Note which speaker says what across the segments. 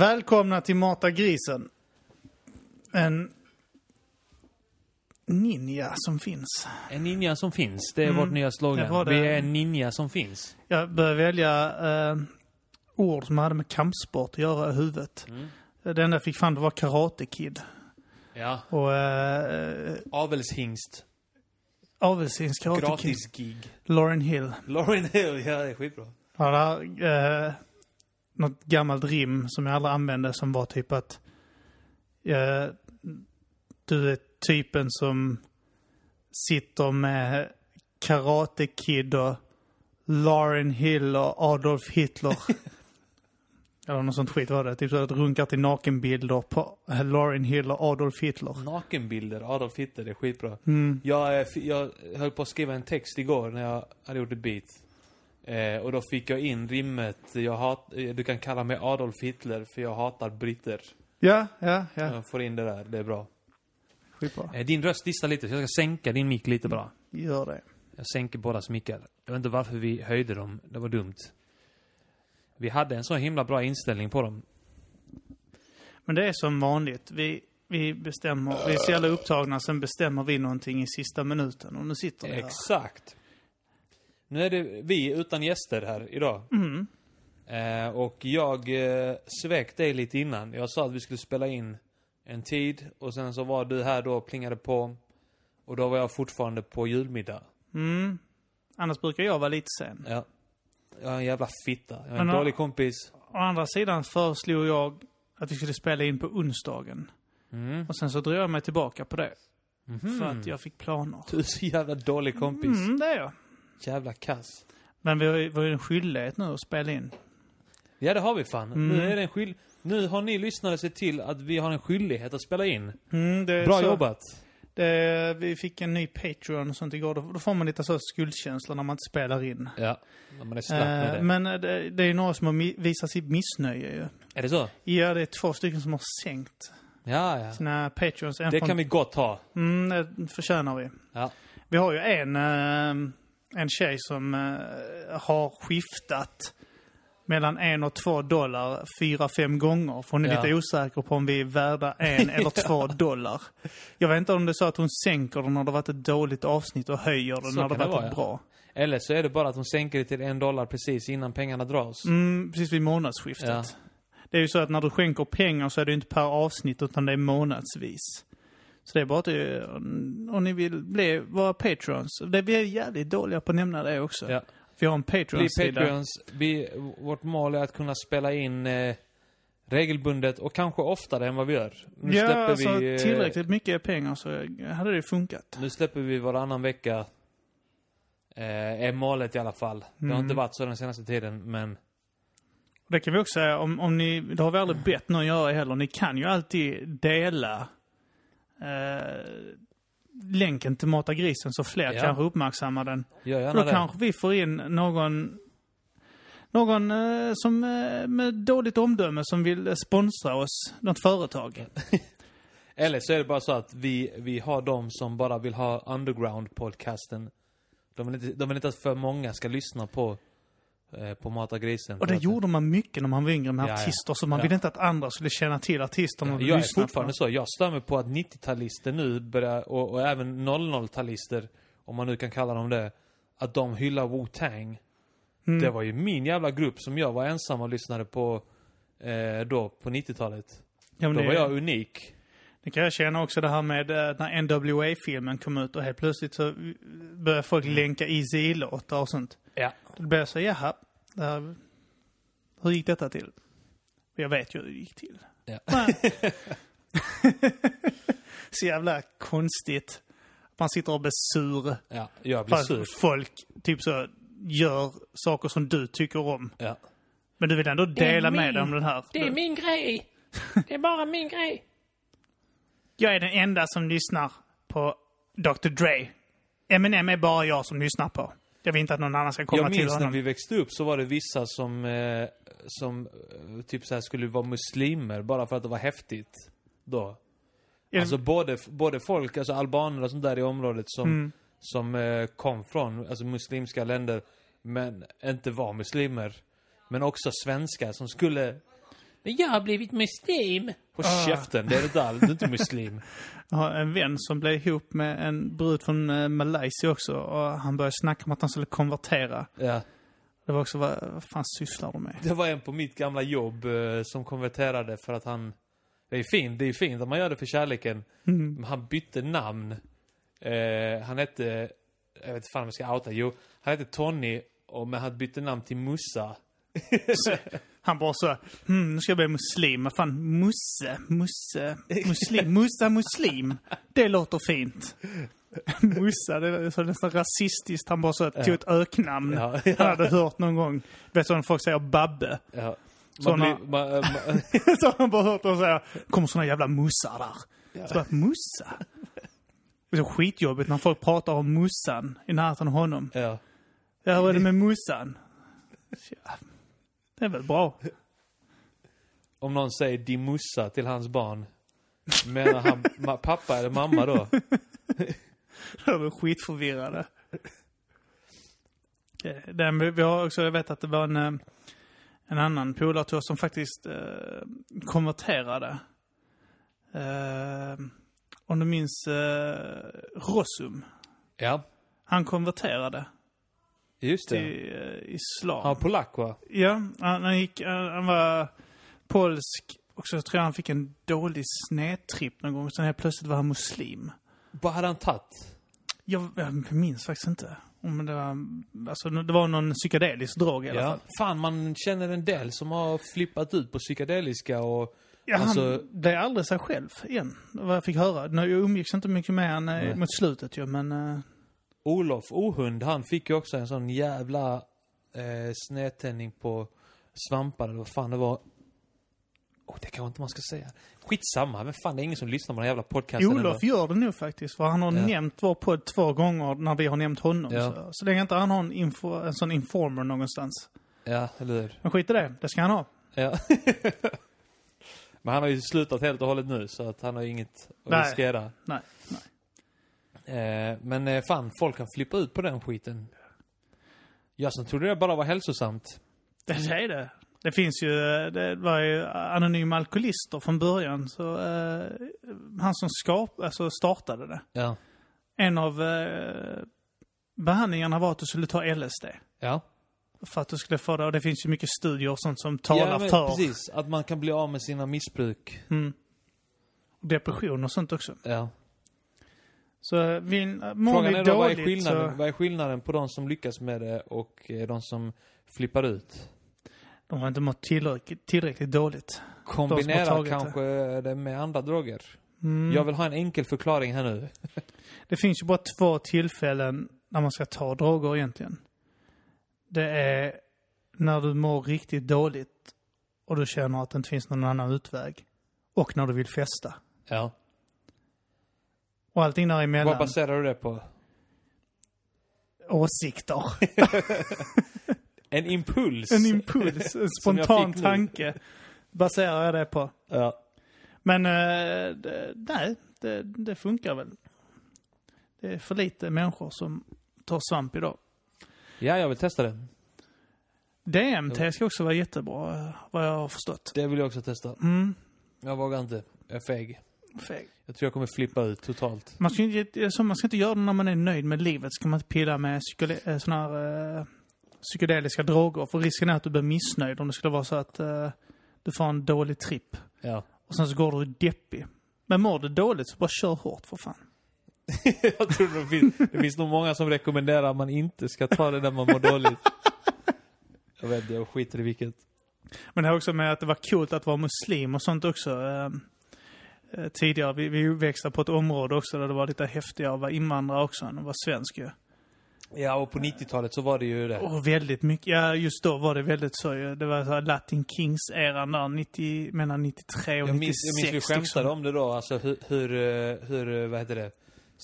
Speaker 1: Välkomna till Mata grisen. En ninja som finns.
Speaker 2: En ninja som finns. Det är
Speaker 1: Mm,
Speaker 2: vårt nya
Speaker 1: det
Speaker 2: slogan. Vi är en ninja som finns.
Speaker 1: Jag började välja eh, ord som hade med kampsport att göra i huvudet.
Speaker 2: Mm.
Speaker 1: Det enda jag fick fram det var Karate Kid.
Speaker 2: Ja.
Speaker 1: Och eh,
Speaker 2: Avelshingst.
Speaker 1: Avelsins Karate Kid.
Speaker 2: Gratis-gig.
Speaker 1: Lauren Hill.
Speaker 2: Lauren Hill, ja det är skitbra.
Speaker 1: Ja, där, eh, något gammalt rim som jag aldrig använde som var typ att eh, du är typen som sitter med Karate Kid och Lauren Hill och Adolf Hitler. Eller något sånt skit var det. Typ så att runkar till nakenbilder på Lauren Hill och Adolf Hitler.
Speaker 2: Nakenbilder, Adolf Hitler, det är skitbra.
Speaker 1: Mm.
Speaker 2: Jag, eh, jag höll på att skriva en text igår när jag hade gjort ett beat. Eh, och då fick jag in rimmet, jag hat, eh, du kan kalla mig Adolf Hitler för jag hatar britter.
Speaker 1: Ja, ja, ja.
Speaker 2: Jag får in det där, det är bra.
Speaker 1: Skitbra.
Speaker 2: Eh, din röst distar lite, så jag ska sänka din mick lite bara.
Speaker 1: Gör det.
Speaker 2: Jag sänker bådas mickar. Jag vet inte varför vi höjde dem. Det var dumt. Vi hade en så himla bra inställning på dem.
Speaker 1: Men det är som vanligt. Vi, vi bestämmer, vi är så jävla upptagna, sen bestämmer vi någonting i sista minuten. Och nu sitter vi här.
Speaker 2: Exakt. Nu är det vi utan gäster här idag.
Speaker 1: Mm.
Speaker 2: Eh, och jag eh, svek dig lite innan. Jag sa att vi skulle spela in en tid och sen så var du här då och plingade på. Och då var jag fortfarande på julmiddag.
Speaker 1: Mm. Annars brukar jag vara lite sen.
Speaker 2: Ja. Jag är en jävla fitta. Jag är en
Speaker 1: ja.
Speaker 2: dålig kompis.
Speaker 1: Å andra sidan föreslog jag att vi skulle spela in på onsdagen.
Speaker 2: Mm.
Speaker 1: Och sen så drog jag mig tillbaka på det.
Speaker 2: Mhm.
Speaker 1: För att jag fick planer.
Speaker 2: Du är så jävla dålig kompis.
Speaker 1: Mm, det är jag.
Speaker 2: Jävla kass.
Speaker 1: Men vi har ju vi har ju en skyldighet nu att spela in.
Speaker 2: Ja, det har vi fan.
Speaker 1: Mm.
Speaker 2: Nu är det en skyld... Nu har ni lyssnare sett till att vi har en skyldighet att spela in.
Speaker 1: Mm, det är
Speaker 2: Bra
Speaker 1: så,
Speaker 2: jobbat.
Speaker 1: Det, vi fick en ny Patreon och sånt igår. Då, då får man lite så skuldkänsla när man inte spelar in.
Speaker 2: Ja. Ja, Man är slapp med
Speaker 1: Eh,
Speaker 2: det.
Speaker 1: men eh, det, det är några som har mi- visat sitt missnöje ju.
Speaker 2: Är det så?
Speaker 1: Ja, det är två stycken som har sänkt
Speaker 2: Ja, ja.
Speaker 1: sina Patreons. En
Speaker 2: Det
Speaker 1: från,
Speaker 2: kan vi gott ha.
Speaker 1: Mm, det förtjänar vi.
Speaker 2: Ja.
Speaker 1: Vi har ju en, eh, en tjej som eh, har skiftat mellan en och två dollar fyra, fem gånger. För hon är
Speaker 2: Ja.
Speaker 1: lite osäker på om vi är värda en eller två dollar. Jag vet inte om det är så att hon sänker den när det varit ett dåligt avsnitt och höjer den
Speaker 2: Så
Speaker 1: när det
Speaker 2: kan det
Speaker 1: varit
Speaker 2: vara,
Speaker 1: ett
Speaker 2: ja.
Speaker 1: bra.
Speaker 2: Eller så är det bara att de sänker det till en dollar precis innan pengarna dras.
Speaker 1: Mm, precis vid månadsskiftet.
Speaker 2: Ja.
Speaker 1: Det är ju så att när du skänker pengar så är det inte per avsnitt utan det är månadsvis. Så det är bara att det, om ni vill bli, vara patrons. Det, vi är jävligt dåliga på att nämna det också.
Speaker 2: Ja.
Speaker 1: Vi har en Patreon-sida.
Speaker 2: Patreons. Vi, vårt mål är att kunna spela in eh, regelbundet och kanske oftare än vad vi gör. Nu
Speaker 1: Ja,
Speaker 2: släpper
Speaker 1: alltså
Speaker 2: vi... eh,
Speaker 1: tillräckligt mycket pengar så hade det funkat.
Speaker 2: Nu släpper vi varannan vecka. Eh, är målet i alla fall. Det har
Speaker 1: Mm.
Speaker 2: inte varit så den senaste tiden, men...
Speaker 1: Det kan vi också säga, om, om ni, det har vi aldrig bett någon göra heller. Ni kan ju alltid dela eh, länken till Mata grisen så fler
Speaker 2: Ja.
Speaker 1: kanske uppmärksammar den.
Speaker 2: Gör
Speaker 1: För
Speaker 2: gärna
Speaker 1: då
Speaker 2: det.
Speaker 1: kanske vi får in någon någon eh, som eh, med dåligt omdöme som vill sponsra oss, något företag.
Speaker 2: Eller så är det bara så att vi, vi har de som bara vill ha underground-podcasten. De vill, inte, de vill inte att för många ska lyssna på, på Mata grisen.
Speaker 1: Och det gjorde man mycket när man var yngre med
Speaker 2: Ja,
Speaker 1: artister, så man
Speaker 2: Ja.
Speaker 1: ville inte att andra skulle känna till artisterna och
Speaker 2: Jag är fortfarande så. Jag stör mig på att 90-talister nu börjar, och, och även 00-talister, om man nu kan kalla dem det, att de hyllar Wu-Tang.
Speaker 1: Mm.
Speaker 2: Det var ju min jävla grupp som jag var ensam och lyssnade på eh, då, på 90-talet.
Speaker 1: Ja,
Speaker 2: Då
Speaker 1: det,
Speaker 2: var jag unik.
Speaker 1: Det kan jag känna också det här med eh, när NWA-filmen kom ut och helt plötsligt så började folk länka Easy-låtar och sånt.
Speaker 2: Ja.
Speaker 1: Då blev jag så, jaha, det här, hur gick detta till? Jag vet ju hur det gick till.
Speaker 2: Ja.
Speaker 1: Så jävla konstigt. Man sitter och blir sur.
Speaker 2: Ja, jag blir sur.
Speaker 1: folk typ så gör saker som du tycker om.
Speaker 2: Ja.
Speaker 1: Men du vill ändå dela med
Speaker 2: min-
Speaker 1: dig om den här.
Speaker 2: Det är min grej! Det är bara min grej.
Speaker 1: Jag är den enda som lyssnar på Dr Dre. Eminem är bara jag som lyssnar på. Jag vill inte att någon annan ska komma
Speaker 2: Jag
Speaker 1: till
Speaker 2: minns när
Speaker 1: honom.
Speaker 2: vi växte upp så var det vissa som, eh, som eh, typ så här skulle vara muslimer bara för att det var häftigt. Då.
Speaker 1: Ja,
Speaker 2: Alltså både, både folk, alltså albaner och sånt där i området som,
Speaker 1: Mm.
Speaker 2: som eh, kom från alltså muslimska länder men inte var muslimer. Men också svenskar som skulle Men jag har blivit muslim. På
Speaker 1: Ah.
Speaker 2: käften, det är det alls. Du är inte muslim.
Speaker 1: Jag har en vän som blev ihop med en brud från eh, Malaysia också och han började snacka om att han skulle konvertera.
Speaker 2: Ja.
Speaker 1: Det var också, vad, vad fan sysslar du med?
Speaker 2: Det var en på mitt gamla jobb eh, som konverterade för att han... Det är fint, det är fint att man gör det för kärleken.
Speaker 1: Mm.
Speaker 2: Men han bytte namn. Eh, han hette... Jag vet inte fan om jag ska outa. Jo, han hette Tony, och, men han bytte namn till Mussa.
Speaker 1: Han bara så, hmm, nu ska jag bli muslim. Men fan, musse, musse, muslim, mussa muslim. Det låter fint. Mussa, det är så nästan rasistiskt. Han bara så tog ett öknamn.
Speaker 2: Ja,
Speaker 1: Han hade hört någon gång. Vet du när folk säger Babbe?
Speaker 2: Ja.
Speaker 1: Såna-
Speaker 2: Man
Speaker 1: så han bara hört dem säga, kommer såna jävla mussar där. Så bara, mussa? Det är så skitjobbigt när folk pratar om mussan i närheten av honom.
Speaker 2: ja.
Speaker 1: Ja, vad är det med mussan? Ja, det är väl bra.
Speaker 2: Om någon säger din mussa till hans barn. Menar han ma, pappa eller mamma då?
Speaker 1: De är skitförvirrade. Eh, det- men Vi har också, jag vet att det var en, eh, en annan polare till oss som faktiskt eh, konverterade. Eh, om du minns eh, Rossum.
Speaker 2: Ja,
Speaker 1: Han konverterade
Speaker 2: just det.
Speaker 1: till eh, islam.
Speaker 2: Han var polack va?
Speaker 1: Ja, han, han, gick, han, han var polsk och så tror jag han fick en dålig snedtripp någon gång. Sen helt plötsligt var han muslim.
Speaker 2: Vad hade han tagit?
Speaker 1: Jag, jag minns faktiskt inte. Om det var, alltså, det var någon psykedelisk drog i alla fall.
Speaker 2: Fan, man känner en del som har flippat ut på psykedeliska och...
Speaker 1: Ja, han
Speaker 2: Alltså-
Speaker 1: blev aldrig sig själv igen, vad jag fick höra. Nu, Jag umgicks inte mycket med han eh, mot slutet ju, men... eh,
Speaker 2: Olof Ohund, han fick ju också en sån jävla eh, snedtändning på svampar eller vad fan det var. Oh, det kanske inte man ska säga. Skitsamma, men fan det är ingen som lyssnar på den jävla podcasten
Speaker 1: Olof gör det nog faktiskt, för han har
Speaker 2: Ja.
Speaker 1: nämnt vår podd två gånger när vi har nämnt honom.
Speaker 2: Ja.
Speaker 1: Så, så länge inte han har en, info, en sån informer någonstans.
Speaker 2: Ja, eller hur?
Speaker 1: Men skit i det, det ska han ha.
Speaker 2: Ja. men han har ju slutat helt och hållet nu, så att han har inget att
Speaker 1: Nej.
Speaker 2: riskera.
Speaker 1: Nej,
Speaker 2: Eh, men eh, fan, folk kan flippa ut på den skiten. Jag som trodde det bara var hälsosamt.
Speaker 1: Det är det. Det finns ju, det var ju anonyma alkoholister från början. Så eh, han som skap, alltså startade det.
Speaker 2: Ja.
Speaker 1: En av eh, behandlingarna var att du skulle ta LSD.
Speaker 2: Ja.
Speaker 1: För att du skulle få det. Och det finns ju mycket studier och sånt som talar
Speaker 2: ja, men
Speaker 1: för
Speaker 2: precis. Att man kan bli av med sina missbruk.
Speaker 1: Mm. depression och sånt också.
Speaker 2: Ja.
Speaker 1: Så vill, mår
Speaker 2: Frågan
Speaker 1: vi
Speaker 2: är då, vad är,
Speaker 1: dåligt
Speaker 2: skillnaden,
Speaker 1: så...
Speaker 2: vad är skillnaden på de som lyckas med det och eh, de som flippar ut?
Speaker 1: De har inte mått tillräckligt, tillräckligt dåligt.
Speaker 2: Kombinera
Speaker 1: tagit det.
Speaker 2: kanske det med andra droger.
Speaker 1: Mm.
Speaker 2: Jag vill ha en enkel förklaring här nu.
Speaker 1: Det finns ju bara två tillfällen när man ska ta droger egentligen. Det är när du mår riktigt dåligt och du känner att det inte finns någon annan utväg. Och när du vill festa.
Speaker 2: Ja.
Speaker 1: Och allting däremellan.
Speaker 2: Vad baserar du det på?
Speaker 1: Åsikter.
Speaker 2: En impuls.
Speaker 1: En impuls, en spontan tanke. Baserar jag det på.
Speaker 2: Ja.
Speaker 1: Men eh, det, nej, det, det funkar väl. Det är för lite människor som tar svamp idag.
Speaker 2: Ja, jag vill testa det.
Speaker 1: DMT ska också vara jättebra, eh, vad jag har förstått.
Speaker 2: Det vill jag också testa.
Speaker 1: Mm,
Speaker 2: Jag vågar inte. Jag är feg.
Speaker 1: Feg.
Speaker 2: Jag tror jag kommer flippa ut totalt.
Speaker 1: Man ska, inte, så man ska inte göra det när man är nöjd med livet. Ska man inte pilla med eh, såna här, eh, psykedeliska droger. För risken är att du blir missnöjd om det skulle vara så att eh, du får en dålig tripp.
Speaker 2: Ja.
Speaker 1: Och sen så går du deppig. Men mår du dåligt så bara kör hårt för fan.
Speaker 2: jag tror det finns, det finns nog många som rekommenderar att man inte ska ta det när man mår dåligt. Jag vet inte, jag skiter i vilket.
Speaker 1: Men det har också med att det var coolt att vara muslim och sånt också. Eh, tidigare, vi, vi växte på ett område också där det var lite häftigare att vara invandrare också än att vara svensk ju.
Speaker 2: Ja, och på 90-talet så var det ju det.
Speaker 1: Och väldigt mycket, ja just då var det väldigt så ju. Det var så här Latin Kings-eran där, 90, mellan 93 och
Speaker 2: Jag
Speaker 1: 96.
Speaker 2: minns, jag minns vi skämtade
Speaker 1: liksom.
Speaker 2: om det då, alltså hur, hur, eh, hur, eh, vad heter det,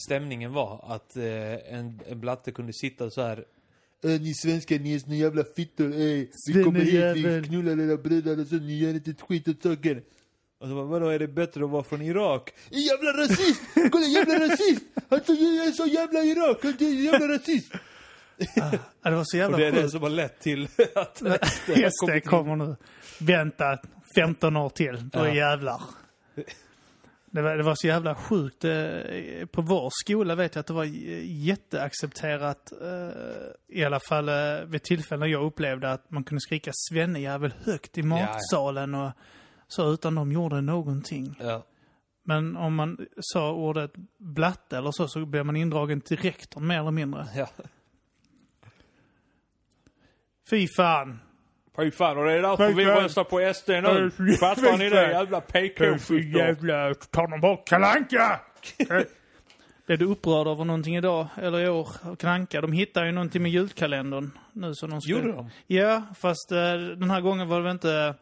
Speaker 2: stämningen var. Att eh, en, en blatte kunde sitta så här. "Äh, Ni svenskar, ni är såna jävla fittor, ey. Vi kommer hit, vi
Speaker 1: Svennejävel."
Speaker 2: knullar era brudar och så ni gör inte ett skit åt saken. Och så bara, vadå, är det bättre att vara från Irak? Jävla rasist! Kolla, jävla rasist! Han så, jag är så jävla Irak, han är jävla rasist!
Speaker 1: Ja, det var så jävla
Speaker 2: Och det är det
Speaker 1: sjukt.
Speaker 2: som har lett till att
Speaker 1: SD
Speaker 2: kommit in.
Speaker 1: kommer nu. Vänta, 15 år till. Då
Speaker 2: Ja.
Speaker 1: jävlar. Det var, det var så jävla sjukt. Eh, På vår skola vet jag att det var jätteaccepterat. eh, I alla fall eh, vid tillfällen jag upplevde att man kunde skrika svennejävel högt i
Speaker 2: ja.
Speaker 1: matsalen och så utan de gjorde någonting.
Speaker 2: Ja.
Speaker 1: Men om man sa ordet blatte eller så, så blev man indragen till rektorn mer eller mindre.
Speaker 2: ja.
Speaker 1: Fy fan!
Speaker 2: Fy fan, och det är därför vi röstar på SD nu. Fattar ni det? Jävla
Speaker 1: Fy
Speaker 2: PK-fickor.
Speaker 1: jävla, ta dem bort Kalle Anka! Blev du upprörd över någonting idag, eller i år? Kranka, de hittade ju någonting med julkalendern nu som de skulle...
Speaker 2: Gjorde de?
Speaker 1: Ja, fast eh, den här gången var det väl inte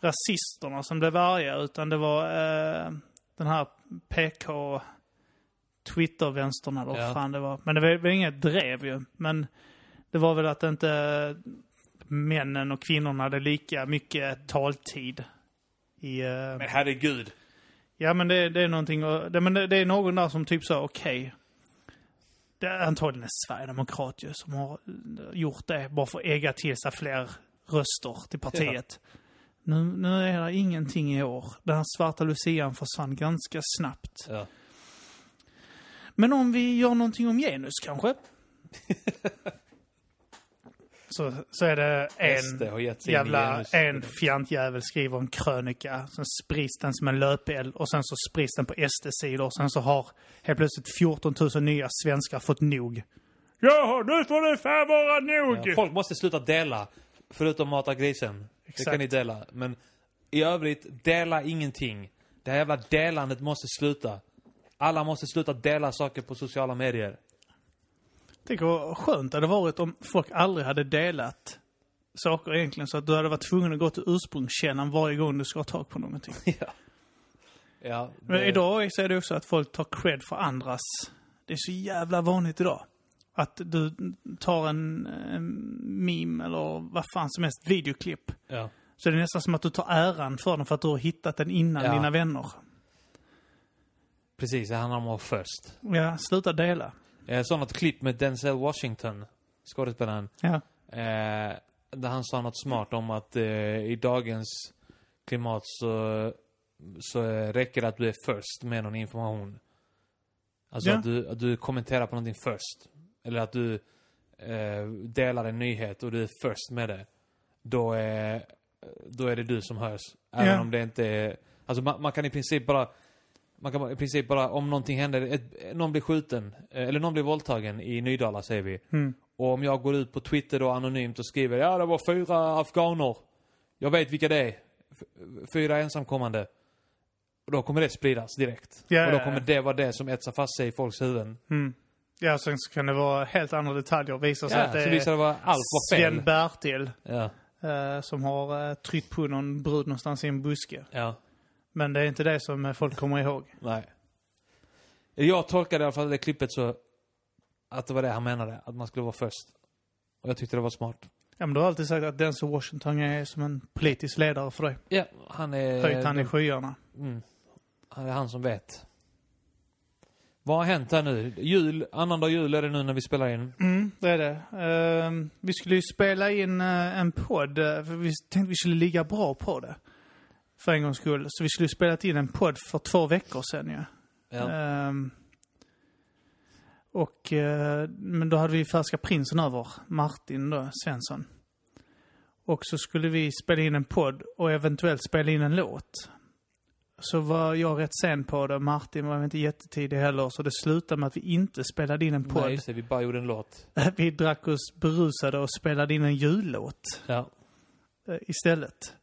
Speaker 1: rasisterna som blev arga, utan det var eh, den här PK Twitter-vänstern eller vad
Speaker 2: Ja.
Speaker 1: fan det var. Men det var väl inget drev ju. Men det var väl att inte männen och kvinnorna hade lika mycket taltid i... eh,
Speaker 2: Men herregud.
Speaker 1: Ja, men det, det är någonting, det, men det, det är någon där som typ sa okej. Det är antagligen en sverigedemokrat ju som har gjort det bara för att ägga till sig fler röster till partiet. Nu, nu är det ingenting i år. Den här svarta lucian försvann ganska snabbt.
Speaker 2: Ja.
Speaker 1: Men om vi gör någonting om genus kanske? så, så är det en jävla, en fjantjävel skriver en krönika. Sen sprids den som en löpeld och sen så sprids den på SD-sidor. Sen så har helt plötsligt 14 000 nya svenskar fått nog. Ja, nu får det fan vara nog!
Speaker 2: Ja, folk måste sluta dela. Förutom mata grisen. Det
Speaker 1: Exakt.
Speaker 2: kan ni dela. Men i övrigt, dela ingenting. Det här jävla delandet måste sluta. Alla måste sluta dela saker på sociala medier.
Speaker 1: Tänk vad skönt det hade varit om folk aldrig hade delat saker egentligen. Så att du hade varit tvungen att gå till ursprungskällan varje gång du ska ha tag på någonting.
Speaker 2: ja. Ja.
Speaker 1: Men
Speaker 2: det-
Speaker 1: idag så är det också att folk tar cred för andras. Det är så jävla vanligt idag. Att du tar en, en meme eller vad fan som helst, videoklipp.
Speaker 2: Ja.
Speaker 1: Så är det nästan som att du tar äran för den för att du har hittat den innan
Speaker 2: Ja.
Speaker 1: dina vänner.
Speaker 2: Precis, det handlar om att vara först.
Speaker 1: Ja, sluta dela.
Speaker 2: Jag såg något klipp med Denzel Washington, skådespelaren.
Speaker 1: Ja.
Speaker 2: Eh, där han sa något smart om att eh, i dagens klimat så, så räcker det att du är först med någon information. Alltså
Speaker 1: Ja.
Speaker 2: att, du, att du kommenterar på någonting först. Eller att du eh, delar en nyhet och du är först med det. Då är, då är det du som hörs. Även
Speaker 1: Ja.
Speaker 2: om det inte är... Alltså man, man kan i princip bara... Man kan i princip bara, om någonting händer, ett, någon blir skjuten, eh, eller någon blir våldtagen i Nydala säger vi.
Speaker 1: Mm.
Speaker 2: Och om jag går ut på Twitter då anonymt och skriver ja det var fyra afghaner. Jag vet vilka det är. Fyra ensamkommande. Och då kommer det spridas direkt.
Speaker 1: Ja,
Speaker 2: och då kommer det vara det som etsar fast sig i folks huvuden.
Speaker 1: Mm. Ja, sen så kan det vara helt andra detaljer. Visar sig
Speaker 2: Ja,
Speaker 1: att det
Speaker 2: så visar det vara allt var fel.
Speaker 1: Sven Bertil
Speaker 2: Ja,
Speaker 1: eh, som har eh, tryckt på någon brud någonstans i en buske.
Speaker 2: ja,
Speaker 1: Men det är inte det som eh, folk kommer ihåg.
Speaker 2: nej. Jag tolkade i alla fall det klippet så att det var det han menade. Att man skulle vara först. Och jag tyckte det var smart.
Speaker 1: Ja, men du har alltid sagt att Denzel Washington är som en politisk ledare för dig.
Speaker 2: Ja, han är...
Speaker 1: Höjt han i skyarna.
Speaker 2: Mm. Han är han som vet. Vad har hänt här nu? Jul, annandag jul är det nu när vi spelar in.
Speaker 1: Mm, det är det. Ehm, vi skulle ju spela in eh, en podd, eh, för vi tänkte vi skulle ligga bra på det. För en gångs skull. Så vi skulle ju spelat in en podd för två veckor sedan ju.
Speaker 2: Ja.
Speaker 1: Ehm, och, eh, men då hade vi Färska Prinsen över, Martin då, Svensson. Och så skulle vi spela in en podd och eventuellt spela in en låt. Så var jag rätt sen på det, Martin var inte jättetidig heller, så det slutade med att vi inte spelade in en podd.
Speaker 2: Nej, just det. Vi bara gjorde en låt.
Speaker 1: Vi drack oss berusade och spelade in en jullåt
Speaker 2: Ja.
Speaker 1: eh, istället.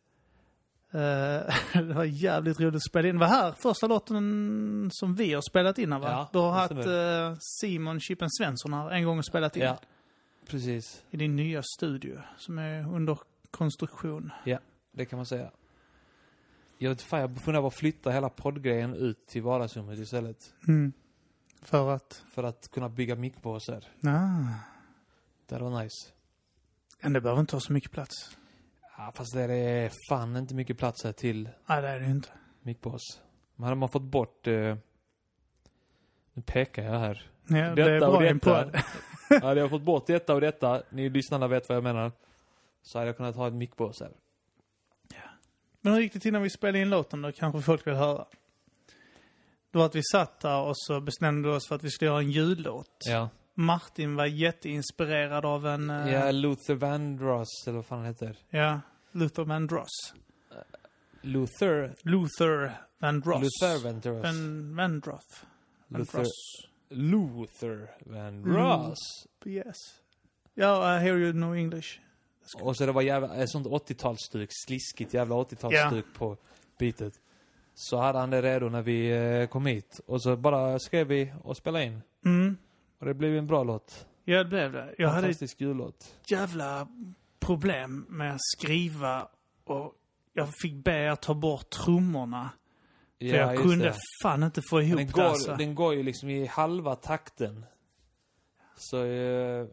Speaker 1: Eh, det var jävligt roligt att spela in. Det var här första låten som vi har spelat in va?
Speaker 2: Ja,
Speaker 1: du har haft eh, Simon Chippen Svensson här en gång och spelat in.
Speaker 2: Ja. Precis.
Speaker 1: I din nya studio som är under konstruktion.
Speaker 2: Det kan man säga. Jag fan, jag funderar på att flytta hela poddgrejen ut till vardagsrummet istället.
Speaker 1: Mm. För att...
Speaker 2: För att kunna bygga mickpåsar.
Speaker 1: Ah.
Speaker 2: Det hade varit nice.
Speaker 1: Men det behöver inte ha så mycket plats.
Speaker 2: Ja, fast det är fan inte mycket plats här till
Speaker 1: Nej, det är det inte.
Speaker 2: mickpås. Men hade man fått bort... Eh, nu pekar jag här.
Speaker 1: Ja, det är
Speaker 2: Detta och
Speaker 1: bra en
Speaker 2: detta.
Speaker 1: podd.
Speaker 2: hade jag fått bort detta och detta, ni lyssnarna vet vad jag menar. Så hade jag kunnat ha ett mickpås här.
Speaker 1: Men hur gick det till när vi spelade in låten då? Kanske folk vill höra. Det var att vi satt där och så bestämde vi oss för att vi skulle göra en jullåt.
Speaker 2: Ja.
Speaker 1: Martin var jätteinspirerad av en... eh,
Speaker 2: Ja, Luther Vandross, eller vad fan han heter.
Speaker 1: ja, Luther Vandross.
Speaker 2: Luther?
Speaker 1: Luther Vandross.
Speaker 2: Luther Vandross.
Speaker 1: Van, Vandroth.
Speaker 2: Luther,
Speaker 1: Vandross.
Speaker 2: Luther Vandross.
Speaker 1: Yes. Ja, I hear you know English.
Speaker 2: Och så det var jävla, ett sånt 80-talsstuk, sliskigt jävla 80-talsstuk på beatet. Så hade han det redo när vi eh, kom hit. Och så bara skrev vi och spelade in.
Speaker 1: Mm.
Speaker 2: Och det blev en bra låt.
Speaker 1: Ja, det blev det. Jag hade
Speaker 2: Fantastisk jullåt.
Speaker 1: jävla problem med att skriva och jag fick be er ta bort trummorna. För jag kunde
Speaker 2: det.
Speaker 1: fan inte få ihop
Speaker 2: den
Speaker 1: det
Speaker 2: går,
Speaker 1: alltså.
Speaker 2: den går ju liksom i halva takten. Så, eh,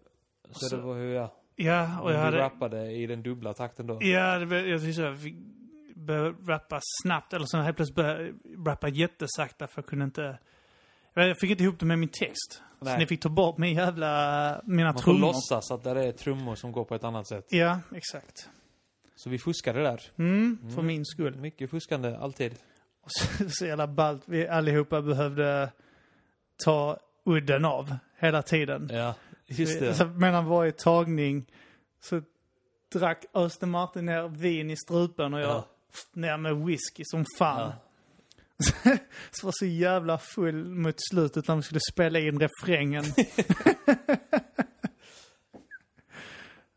Speaker 2: så,
Speaker 1: Så-
Speaker 2: det var hur jag,
Speaker 1: Ja, och jag hade...
Speaker 2: rappade i den dubbla takten då.
Speaker 1: Ja, det, jag tyckte så. Jag fick börja rappa snabbt, eller så helt plötsligt började jag rappa jättesakta för jag kunde inte... Jag fick inte ihop det med min text. Så
Speaker 2: Nej.
Speaker 1: ni fick ta bort min jävla... Mina
Speaker 2: Man får
Speaker 1: trummor.
Speaker 2: låtsas att det är trummor som går på ett annat sätt.
Speaker 1: Ja, exakt.
Speaker 2: Så vi fuskade där.
Speaker 1: Mm, för
Speaker 2: Mm.
Speaker 1: min skull.
Speaker 2: Mycket fuskande, alltid.
Speaker 1: Och så, så jävla ballt. Vi allihopa behövde ta udden av hela tiden.
Speaker 2: Ja, just det.
Speaker 1: Så mellan varje tagning så drack Öster Martin ner vin i strupen och jag
Speaker 2: Ja.
Speaker 1: ner med whisky som fan.
Speaker 2: Ja.
Speaker 1: Så var så jävla full mot slutet när vi skulle spela in refrängen.